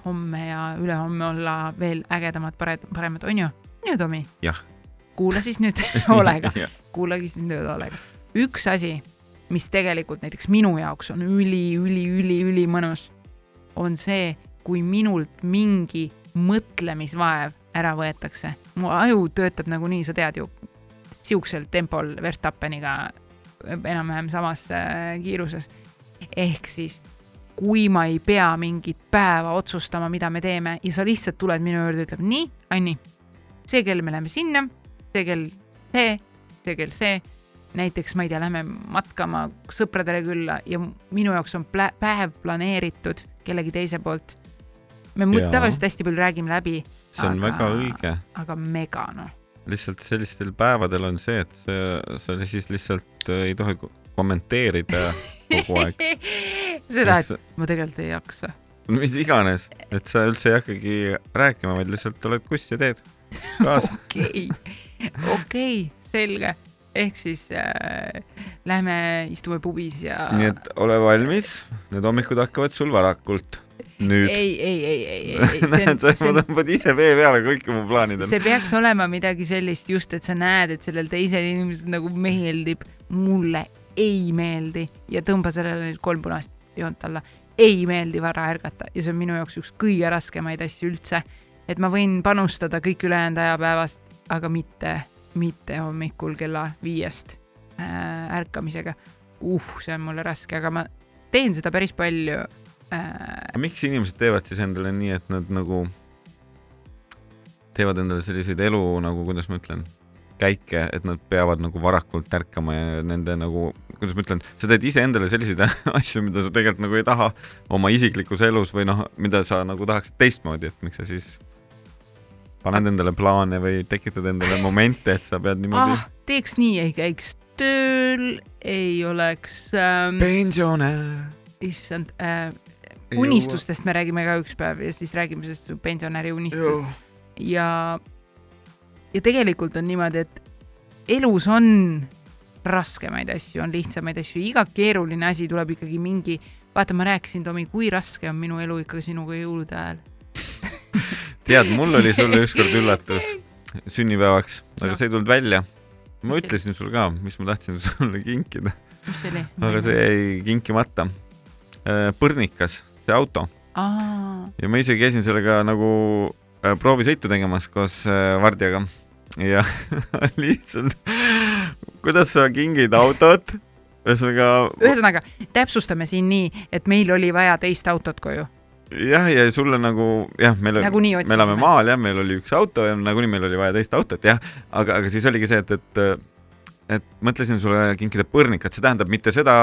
homme ja ülehomme olla veel ägedamad, paremad, on ju? on ju, Tomi? Jah.. (laughs) kuula siis nüüd hoolega, kuulage siis nüüd hoolega. üks asi, mis tegelikult näiteks minu jaoks on üli, üli, üli, ülimõnus, on see, kui minult mingi mõtlemisvaev ära võetakse. mu aju töötab nagunii, sa tead ju, siuksel tempol Verstappeniga enam-vähem samas äh, kiiruses. ehk siis, kui ma ei pea mingit päeva otsustama, mida me teeme ja sa lihtsalt tuled minu juurde, ütleb nii, Anni, see kell me läheme sinna, see kell see, see kell see näiteks ma ei tea, lähme matkama sõpradele külla ja minu jaoks on plä- päev planeeritud kellegi teise poolt. me tavaliselt hästi palju räägime läbi, see on Aga- väga õige. aga mega noh. lihtsalt sellistel päevadel on see, et sa siis lihtsalt äh, ei tohi ko- kommenteerida kogu aeg. (laughs) seda, et ma tegelikult ei jaksa. mis iganes, et sa üldse ei hakkagi rääkima, vaid lihtsalt oled kuss ja teed kaasa. (laughs) okei, okei, selge. ehk siis äh, lähme istume pubis ja. nii et ole valmis, need hommikud hakkavad sul varakult. nüüd. ei, ei, ei, ei, ei, ei, (laughs) sa tõmbad ise vee peale kõik mu plaanid on. see peaks olema midagi sellist just, et sa näed, et sellel teisel inimesel nagu meeldib, mulle ei meeldi ja tõmba sellele nüüd kolm punast joont alla. ei meeldi vara ärgata ja see on minu jaoks üks kõige raskemaid asju üldse. et ma võin panustada kõik ülejäänud aja päevast, aga mitte, mitte hommikul kella viiest äh, ärkamisega. uh, see on mulle raske, aga ma teen seda päris palju äh,. miks inimesed teevad siis endale nii, et nad nagu teevad endale selliseid elu nagu, kuidas ma ütlen, käike, et nad peavad nagu varakult ärkama ja nende nagu, kuidas ma ütlen, sa teed iseendale selliseid (laughs) asju, mida sa tegelikult nagu ei taha oma isiklikus elus või noh, mida sa nagu tahaksid teistmoodi, et miks sa siis paned endale plaane või tekitad endale momente, et sa pead niimoodi ah, teeks nii, ei käiks tööl, ei oleks ähm,, pensionär. issand äh,, unistustest me räägime ka üks päev ja siis räägime sellest pensionäri unistust. Ja, ja tegelikult on niimoodi, et elus on raskemaid asju, on lihtsamaid asju, iga keeruline asi tuleb ikkagi mingi, vaata, ma rääkisin, Tomi, kui raske on minu elu ikkagi sinuga jõulude ajal. (laughs) tead, mul oli sulle ükskord üllatus sünnipäevaks, aga No. see ei tulnud välja. ma Mis ütlesin sulle ka, mis ma tahtsin sulle kinkida, aga see jäi kinkimata. põrnikas, see auto ja ma ise käisin sellega nagu äh, proovisõitu tegemas koos äh, Vardiaga. ja (laughs) lihtsalt, kuidas sa kingid autot, ühesõnaga ühesõnaga, täpsustame siin nii, et meil oli vaja teist autot koju. jah, ja sulle nagu jah, meil Nagunii me elame maal jah, meil oli üks auto ja nagunii meil oli vaja teist autot jah, aga, aga siis oligi see, et, et et mõtlesin sulle kinkida põrnikat, see tähendab mitte seda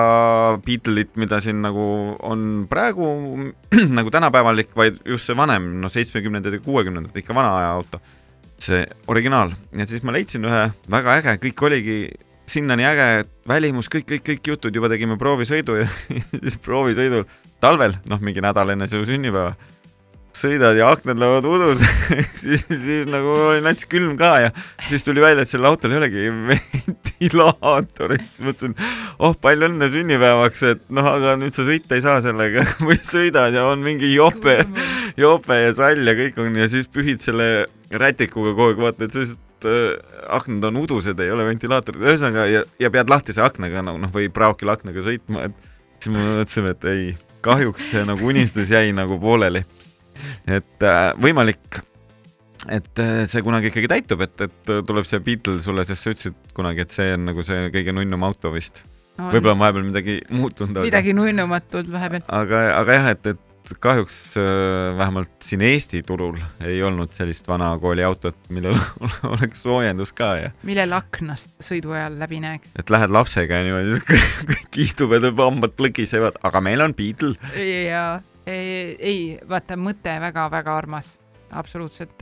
Beatle'it, mida siin nagu on praegu (clears throat) nagu tänapäevalik, vaid just see vanem, no seitsmekümnendad ja kuuekümnendad, ikka vana aja auto. see originaal ja siis ma leidsin ühe väga äge, kõik oligi sinnani äge, et välimus, kõik, kõik, kõik jutud, juba tegime proovisõidu ja (laughs) siis proovisõidul talvel, noh, mingi nädal enne su sünnipäeva, sõidad ja aknad lähevad udus (laughs) siis, siis nagu oli nats külm ka ja siis tuli välja, et sellel autol ei olegi ventilaatorit, siis mõtlesin, oh palju õnne sünnipäevaks, et noh, aga nüüd sa sõita ei saa sellega (laughs) või sõidad ja on mingi jope, jope ja sall ja kõik on ja siis pühid selle rätikuga kogu aeg, vaata, et sest äh, aknad on udused, ei ole ventilaatorit, ühesõnaga ja, ja pead lahtise aknaga nagu noh, või praokil aknaga sõitma, et siis me mõtlesime, et ei, kahjuks see nagu unistus jäi nagu pooleli. Et äh, võimalik, et äh, see kunagi ikkagi täitub, et, et tuleb see Beatle sulle, sest sa ütlesid kunagi, et see on nagu see kõige nunnum auto vist. võib-olla on vahepeal midagi muutunud, midagi nunnumatut vahepeal. aga, aga jah, et, et kahjuks äh, vähemalt siin Eesti turul ei olnud sellist vana kooli autot, millel (laughs) oleks soojendus ka ja millel aknast sõidu ajal läbi näeks. et lähed lapsega ja niimoodi (laughs) kõik istuvad ja hambad plõgisevad, aga meil on Beatle. ja ei, vaata mõte väga-väga armas, absoluutselt.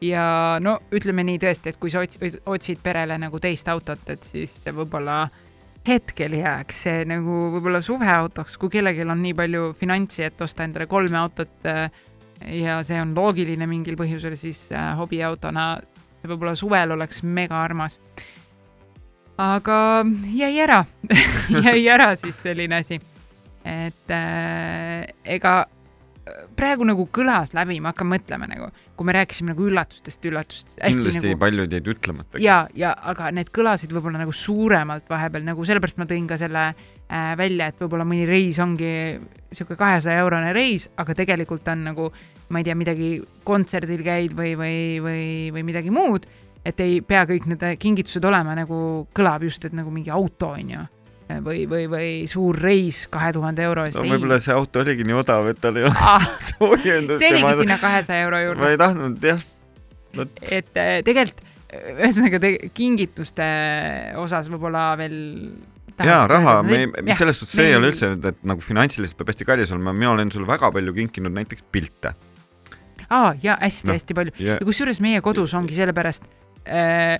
ja no ütleme nii tõesti, et kui sa otsid, otsid perele nagu teist autot, et siis võib-olla hetkel jääks see nagu võib-olla suveautoks, kui kellelgi on nii palju finantsi, et osta endale kolme autot äh, ja see on loogiline mingil põhjusel, siis äh, hobiautona võib-olla suvel oleks mega armas. aga jäi ära (laughs) jäi ära siis selline asi et äh, ega praegu nagu kõlas läbi, ma hakkan mõtlema nagu, kui me rääkisime nagu üllatustest, üllatustest. kindlasti nagu, nagu... paljud jäid ütlemata. ja, ja aga need kõlasid võib-olla nagu suuremalt vahepeal nagu sellepärast ma tõin ka selle äh, välja, et võib-olla mõni reis ongi sihuke kahesaja eurone reis, aga tegelikult on nagu, ma ei tea, midagi kontserdil käid või, või, või, või midagi muud. et ei pea kõik need kingitused olema nagu kõlab just, et nagu mingi auto on ju või, või, või suur reis kahe tuhande euro eest no võib-olla see auto oligi nii odav, et tal ei olnud ah. (laughs) soojendust. see oligi sinna kahesaja euro ma juurde. ei tahtnud jah. et äh, tegelikult ühesõnaga te, kingituste osas võib-olla veel. jaa, raha, me ei, selles suhtes see ei ole üldse, et nagu finantsiliselt peab hästi kallis olema, mina olen sulle väga palju kinkinud näiteks pilte. aa, ja hästi-hästi Noh, palju ja- ja kusjuures meie kodus ongi sellepärast äh,.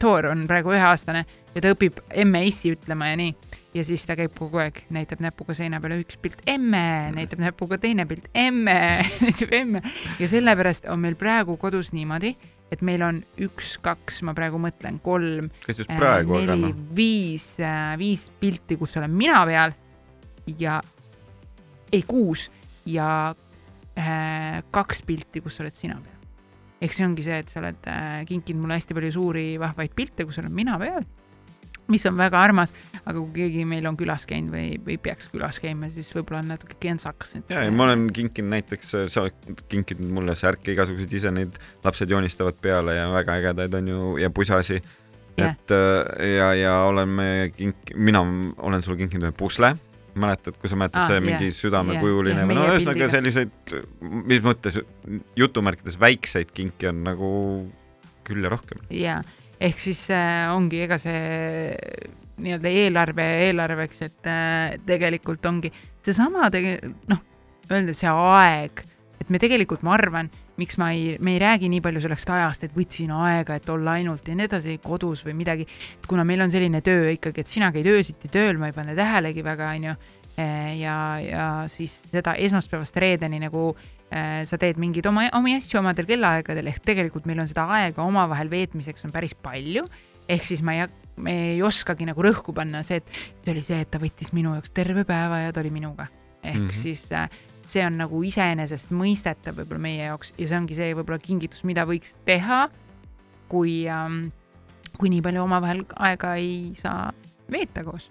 Toor on praegu üheaastane ja ta õpib emme-issi ütlema ja nii. ja siis ta käib kogu aeg, näitab näpuga seina peale üks pilt emme, näitab näpuga teine pilt emme, (laughs) näitab emme ja sellepärast on meil praegu kodus niimoodi, et meil on üks, kaks, ma praegu mõtlen, kolm, kas just praegu, aga neli noh,, viis, viis pilti, kus olen mina peal ja ei kuus ja äh, kaks pilti, kus oled sina peal. Ehk see ongi see, et sa oled äh, kinkinud mulle hästi palju suuri vahvaid pilte, kus olen mina peal, mis on väga armas, aga kui keegi meil on külas käinud või, või peaks külas käima, siis võib-olla on natuke kentsakas. ja, ja ma olen kinkinud näiteks, sa oled kinkinud mulle särke igasuguseid, ise neid lapsed joonistavad peale ja väga ägedaid on ju ja pusasi. Jah. et äh, ja, ja oleme kink-, mina olen sulle kinkinud ühe pusle, mäletad, kui sa mäletad Ah, see jah, mingi südamekujuline jah, või no ühesõnaga selliseid, mis mõttes jutumärkides väikseid kinki on nagu küll ja rohkem. ja ehk siis äh, ongi, ega see nii-öelda eelarve eelarveks, et äh, tegelikult ongi seesama tege-, noh, öelda see aeg, et me tegelikult, ma arvan, miks ma ei, me ei räägi nii palju sellest ajast, et võtsin aega, et olla ainult ja nii edasi kodus või midagi, kuna meil on selline töö ikkagi, et sina käid öösiti tööl, ma ei pane tähelegi väga, onju, ja, ja siis seda esmaspäevast reedeni nagu äh, sa teed mingeid oma, omi asju omadel kellaaegadel, ehk tegelikult meil on seda aega omavahel veetmiseks on päris palju. ehk siis ma ei, me ei oskagi nagu rõhku panna see, et see oli see, et ta võttis minu jaoks terve päeva ja ta oli minuga. ehk mm. -hmm. siis äh, see on nagu iseenesestmõistetav võib-olla meie jaoks ja see ongi see võib-olla kingitus, mida võiks teha, kui ähm,, kui nii palju omavahel aega ei saa veeta koos.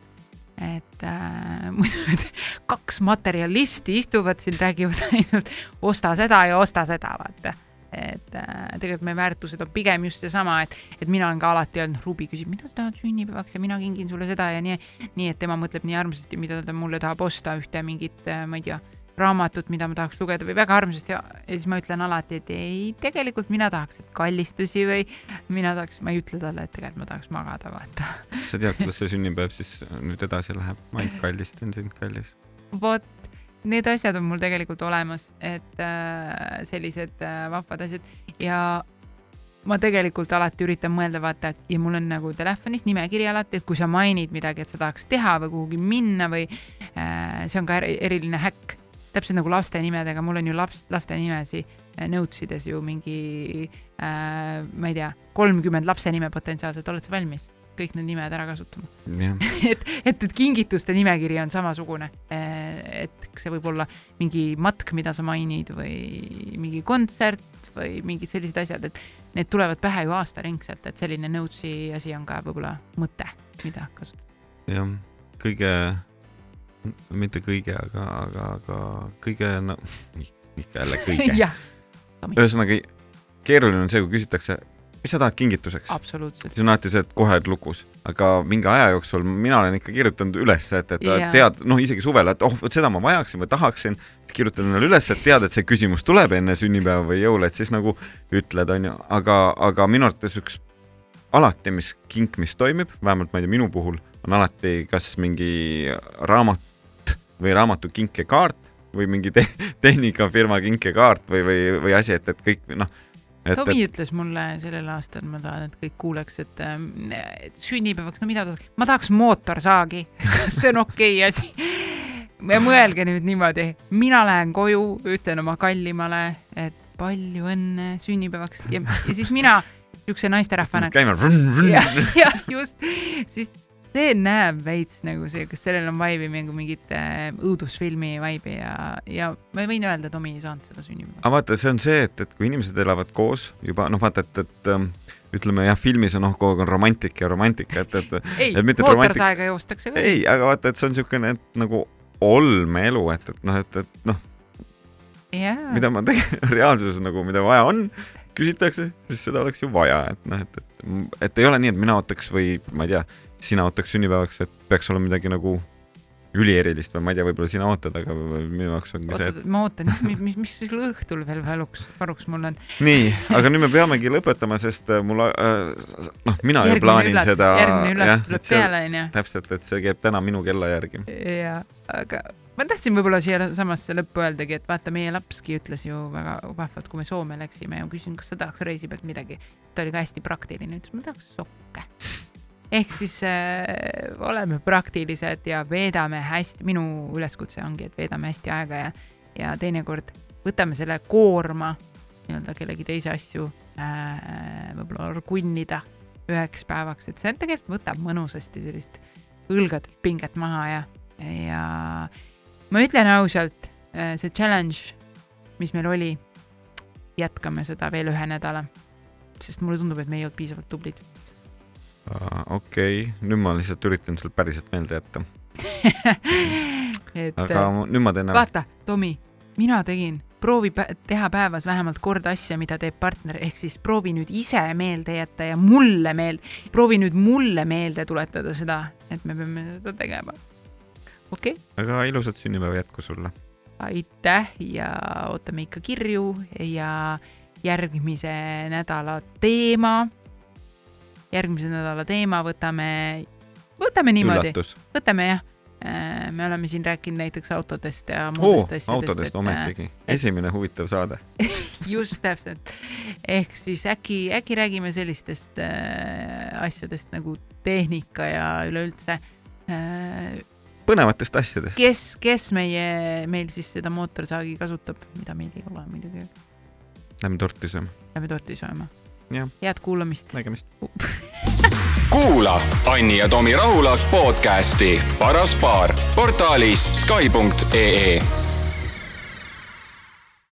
et äh, (laughs) muidu need kaks materjalisti istuvad siin, räägivad (laughs) ainult osta seda ja osta seda, vaata. et äh, tegelikult meie väärtused on pigem just seesama, et, et mina olen ka alati öelnud, Rubi küsib, mida sa tahad sünnipäevaks ja mina kingin sulle seda ja nii, nii et tema mõtleb nii armsasti, mida ta mulle tahab osta, ühte mingit, äh, ma ei tea, raamatut, mida ma tahaks lugeda või väga armsasti ja, ja siis ma ütlen alati, et ei, tegelikult mina tahaks, et kallistusi või mina tahaks, ma ei ütle talle, et tegelikult ma tahaks magada, vaata. sa tead, kuidas see sünnipäev siis nüüd edasi läheb, ma ainult kallistan sind, kallis. vot, need asjad on mul tegelikult olemas, et äh, sellised äh, vahvad asjad ja ma tegelikult alati üritan mõelda, vaata, et ja mul on nagu telefonis nimekiri alati, et kui sa mainid midagi, et sa tahaks teha või kuhugi minna või äh, see on ka eriline häkk täpselt nagu laste nimedega, mul on ju laps, laste nimesi äh, notes ides ju mingi äh,, ma ei tea, kolmkümmend lapse nime potentsiaalselt, oled sa valmis? kõik need nimed ära kasutama (laughs) et, et, et kingituste nimekiri on samasugune. Äh, et see võib olla mingi matk, mida sa mainid või mingi kontsert või mingid sellised asjad, et need tulevad pähe ju aastaringselt, et selline notes'i asi on ka võib-olla mõte, mida kasutada. jah, kõige mitte kõige, aga, aga, aga kõige, no (laughs) ikka jälle kõige. (laughs) Ühesõnaga, keeruline on see, kui küsitakse, mis sa tahad kingituseks? siis on alati see, et kohe lukus, aga mingi aja jooksul mina olen ikka kirjutanud üles, et, et yeah. tead, noh, isegi suvel, et oh, vot seda ma vajaksin või tahaksin, siis kirjutad endale üles, et tead, et see küsimus tuleb enne sünnipäeva või jõule, et siis nagu ütled, onju, aga, aga minu arvates üks alati, mis kink, mis toimib, vähemalt ma ei tea, minu puhul on alati kas mingi raamat või raamatu kinkekaart või mingi te (laughs) tehnikafirma kinkekaart või, või, või asi, et, et kõik noh. Tomi et... ütles mulle sellel aastal, ma tahan, et kõik kuuleks, et äh, sünnipäevaks, no mida ta, ma tahaks mootorsaagi (laughs) kas see on okei okay asi? mõelge nüüd niimoodi, mina lähen koju, ütlen oma kallimale, et palju õnne sünnipäevaks ja, ja siis mina siukse naisterahvana. käima. jah, just, siis see näeb veits nagu see, kas sellel on vibe'i nagu mingit äh, õudusfilmi vibe'i ja, ja ma võin öelda, Tomi ei saanud seda sünnipäeva. aga vaata, see on see, et, et kui inimesed elavad koos juba noh, vaata, et, et ähm, ütleme jah, filmis on noh, kogu aeg on romantik ja romantika, et, et. ei, mootorsaega joostakse ka. ei, aga vaata, et see on niisugune nagu olmeelu, et, et noh, et, et noh yeah.. mida ma tegelikult (laughs) reaalsuses nagu, mida vaja on, küsitakse, siis seda oleks ju vaja, et noh, et, et, et ei ole nii, et mina ootaks või ma ei tea sina ootaks sünnipäevaks, et peaks olema midagi nagu ülierilist või ma ei tea, võib-olla sina ootad, aga minu jaoks ongi see, et. ma ootan, mis, mis, mis sul õhtul veel valuks, varuks mul on. nii, aga nüüd me peamegi lõpetama, sest äh, mul äh,, noh, mina järgmine ju plaanin üllatus, seda. järgmine üllatus tuleb peale, onju. täpselt, et see käib täna minu kella järgi. jaa, aga ma tahtsin võib-olla siia samasse lõppu öeldagi, et vaata, meie lapski ütles ju väga vahvalt, kui me Soome läksime ja ma küsisin, kas sa tahaks reisi pealt midagi. ta oli ka hästi praktiline, ütles, ma tahaks sokke ehk siis äh, oleme praktilised ja veedame hästi, minu üleskutse ongi, et veedame hästi aega ja, ja teinekord võtame selle koorma nii-öelda kellegi teise asju äh, võib-olla orgunnida üheks päevaks, et see tegelikult võtab mõnusasti sellist õlgadelt pinget maha ja, ja ma ütlen ausalt, äh, see challenge, mis meil oli, jätkame seda veel ühe nädala, sest mulle tundub, et me ei olnud piisavalt tublid okei okay., nüüd ma lihtsalt üritan sulle päriselt meelde jätta (laughs) et, aga nüüd ma teen ära. vaata, Tomi, mina tegin, proovi teha päevas vähemalt kord asja, mida teeb partner, ehk siis proovi nüüd ise meelde jätta ja mulle meelde, proovi nüüd mulle meelde tuletada seda, et me peame seda tegema. okei okay.? väga ilusat sünnipäeva jätku sulle! aitäh ja ootame ikka kirju ja järgmise nädala teema järgmise nädala teema võtame, võtame niimoodi, võtame jah äh, me oleme siin rääkinud näiteks autodest ja muudest oh, asjadest. autodest et, ometigi, esimene huvitav saade (laughs) just täpselt, ehk siis äkki, äkki räägime sellistest äh, asjadest nagu tehnika ja üleüldse äh,. põnevatest asjadest. kes, kes meie, meil siis seda mootorsaagi kasutab, mida meil ei ole muidugi. Lähme torti sööma. Lähme torti sööma head kuulamist. nägemist. (laughs) Kuula Anni ja Tomi Rahula podcasti Paras paar portaalis Skype.ee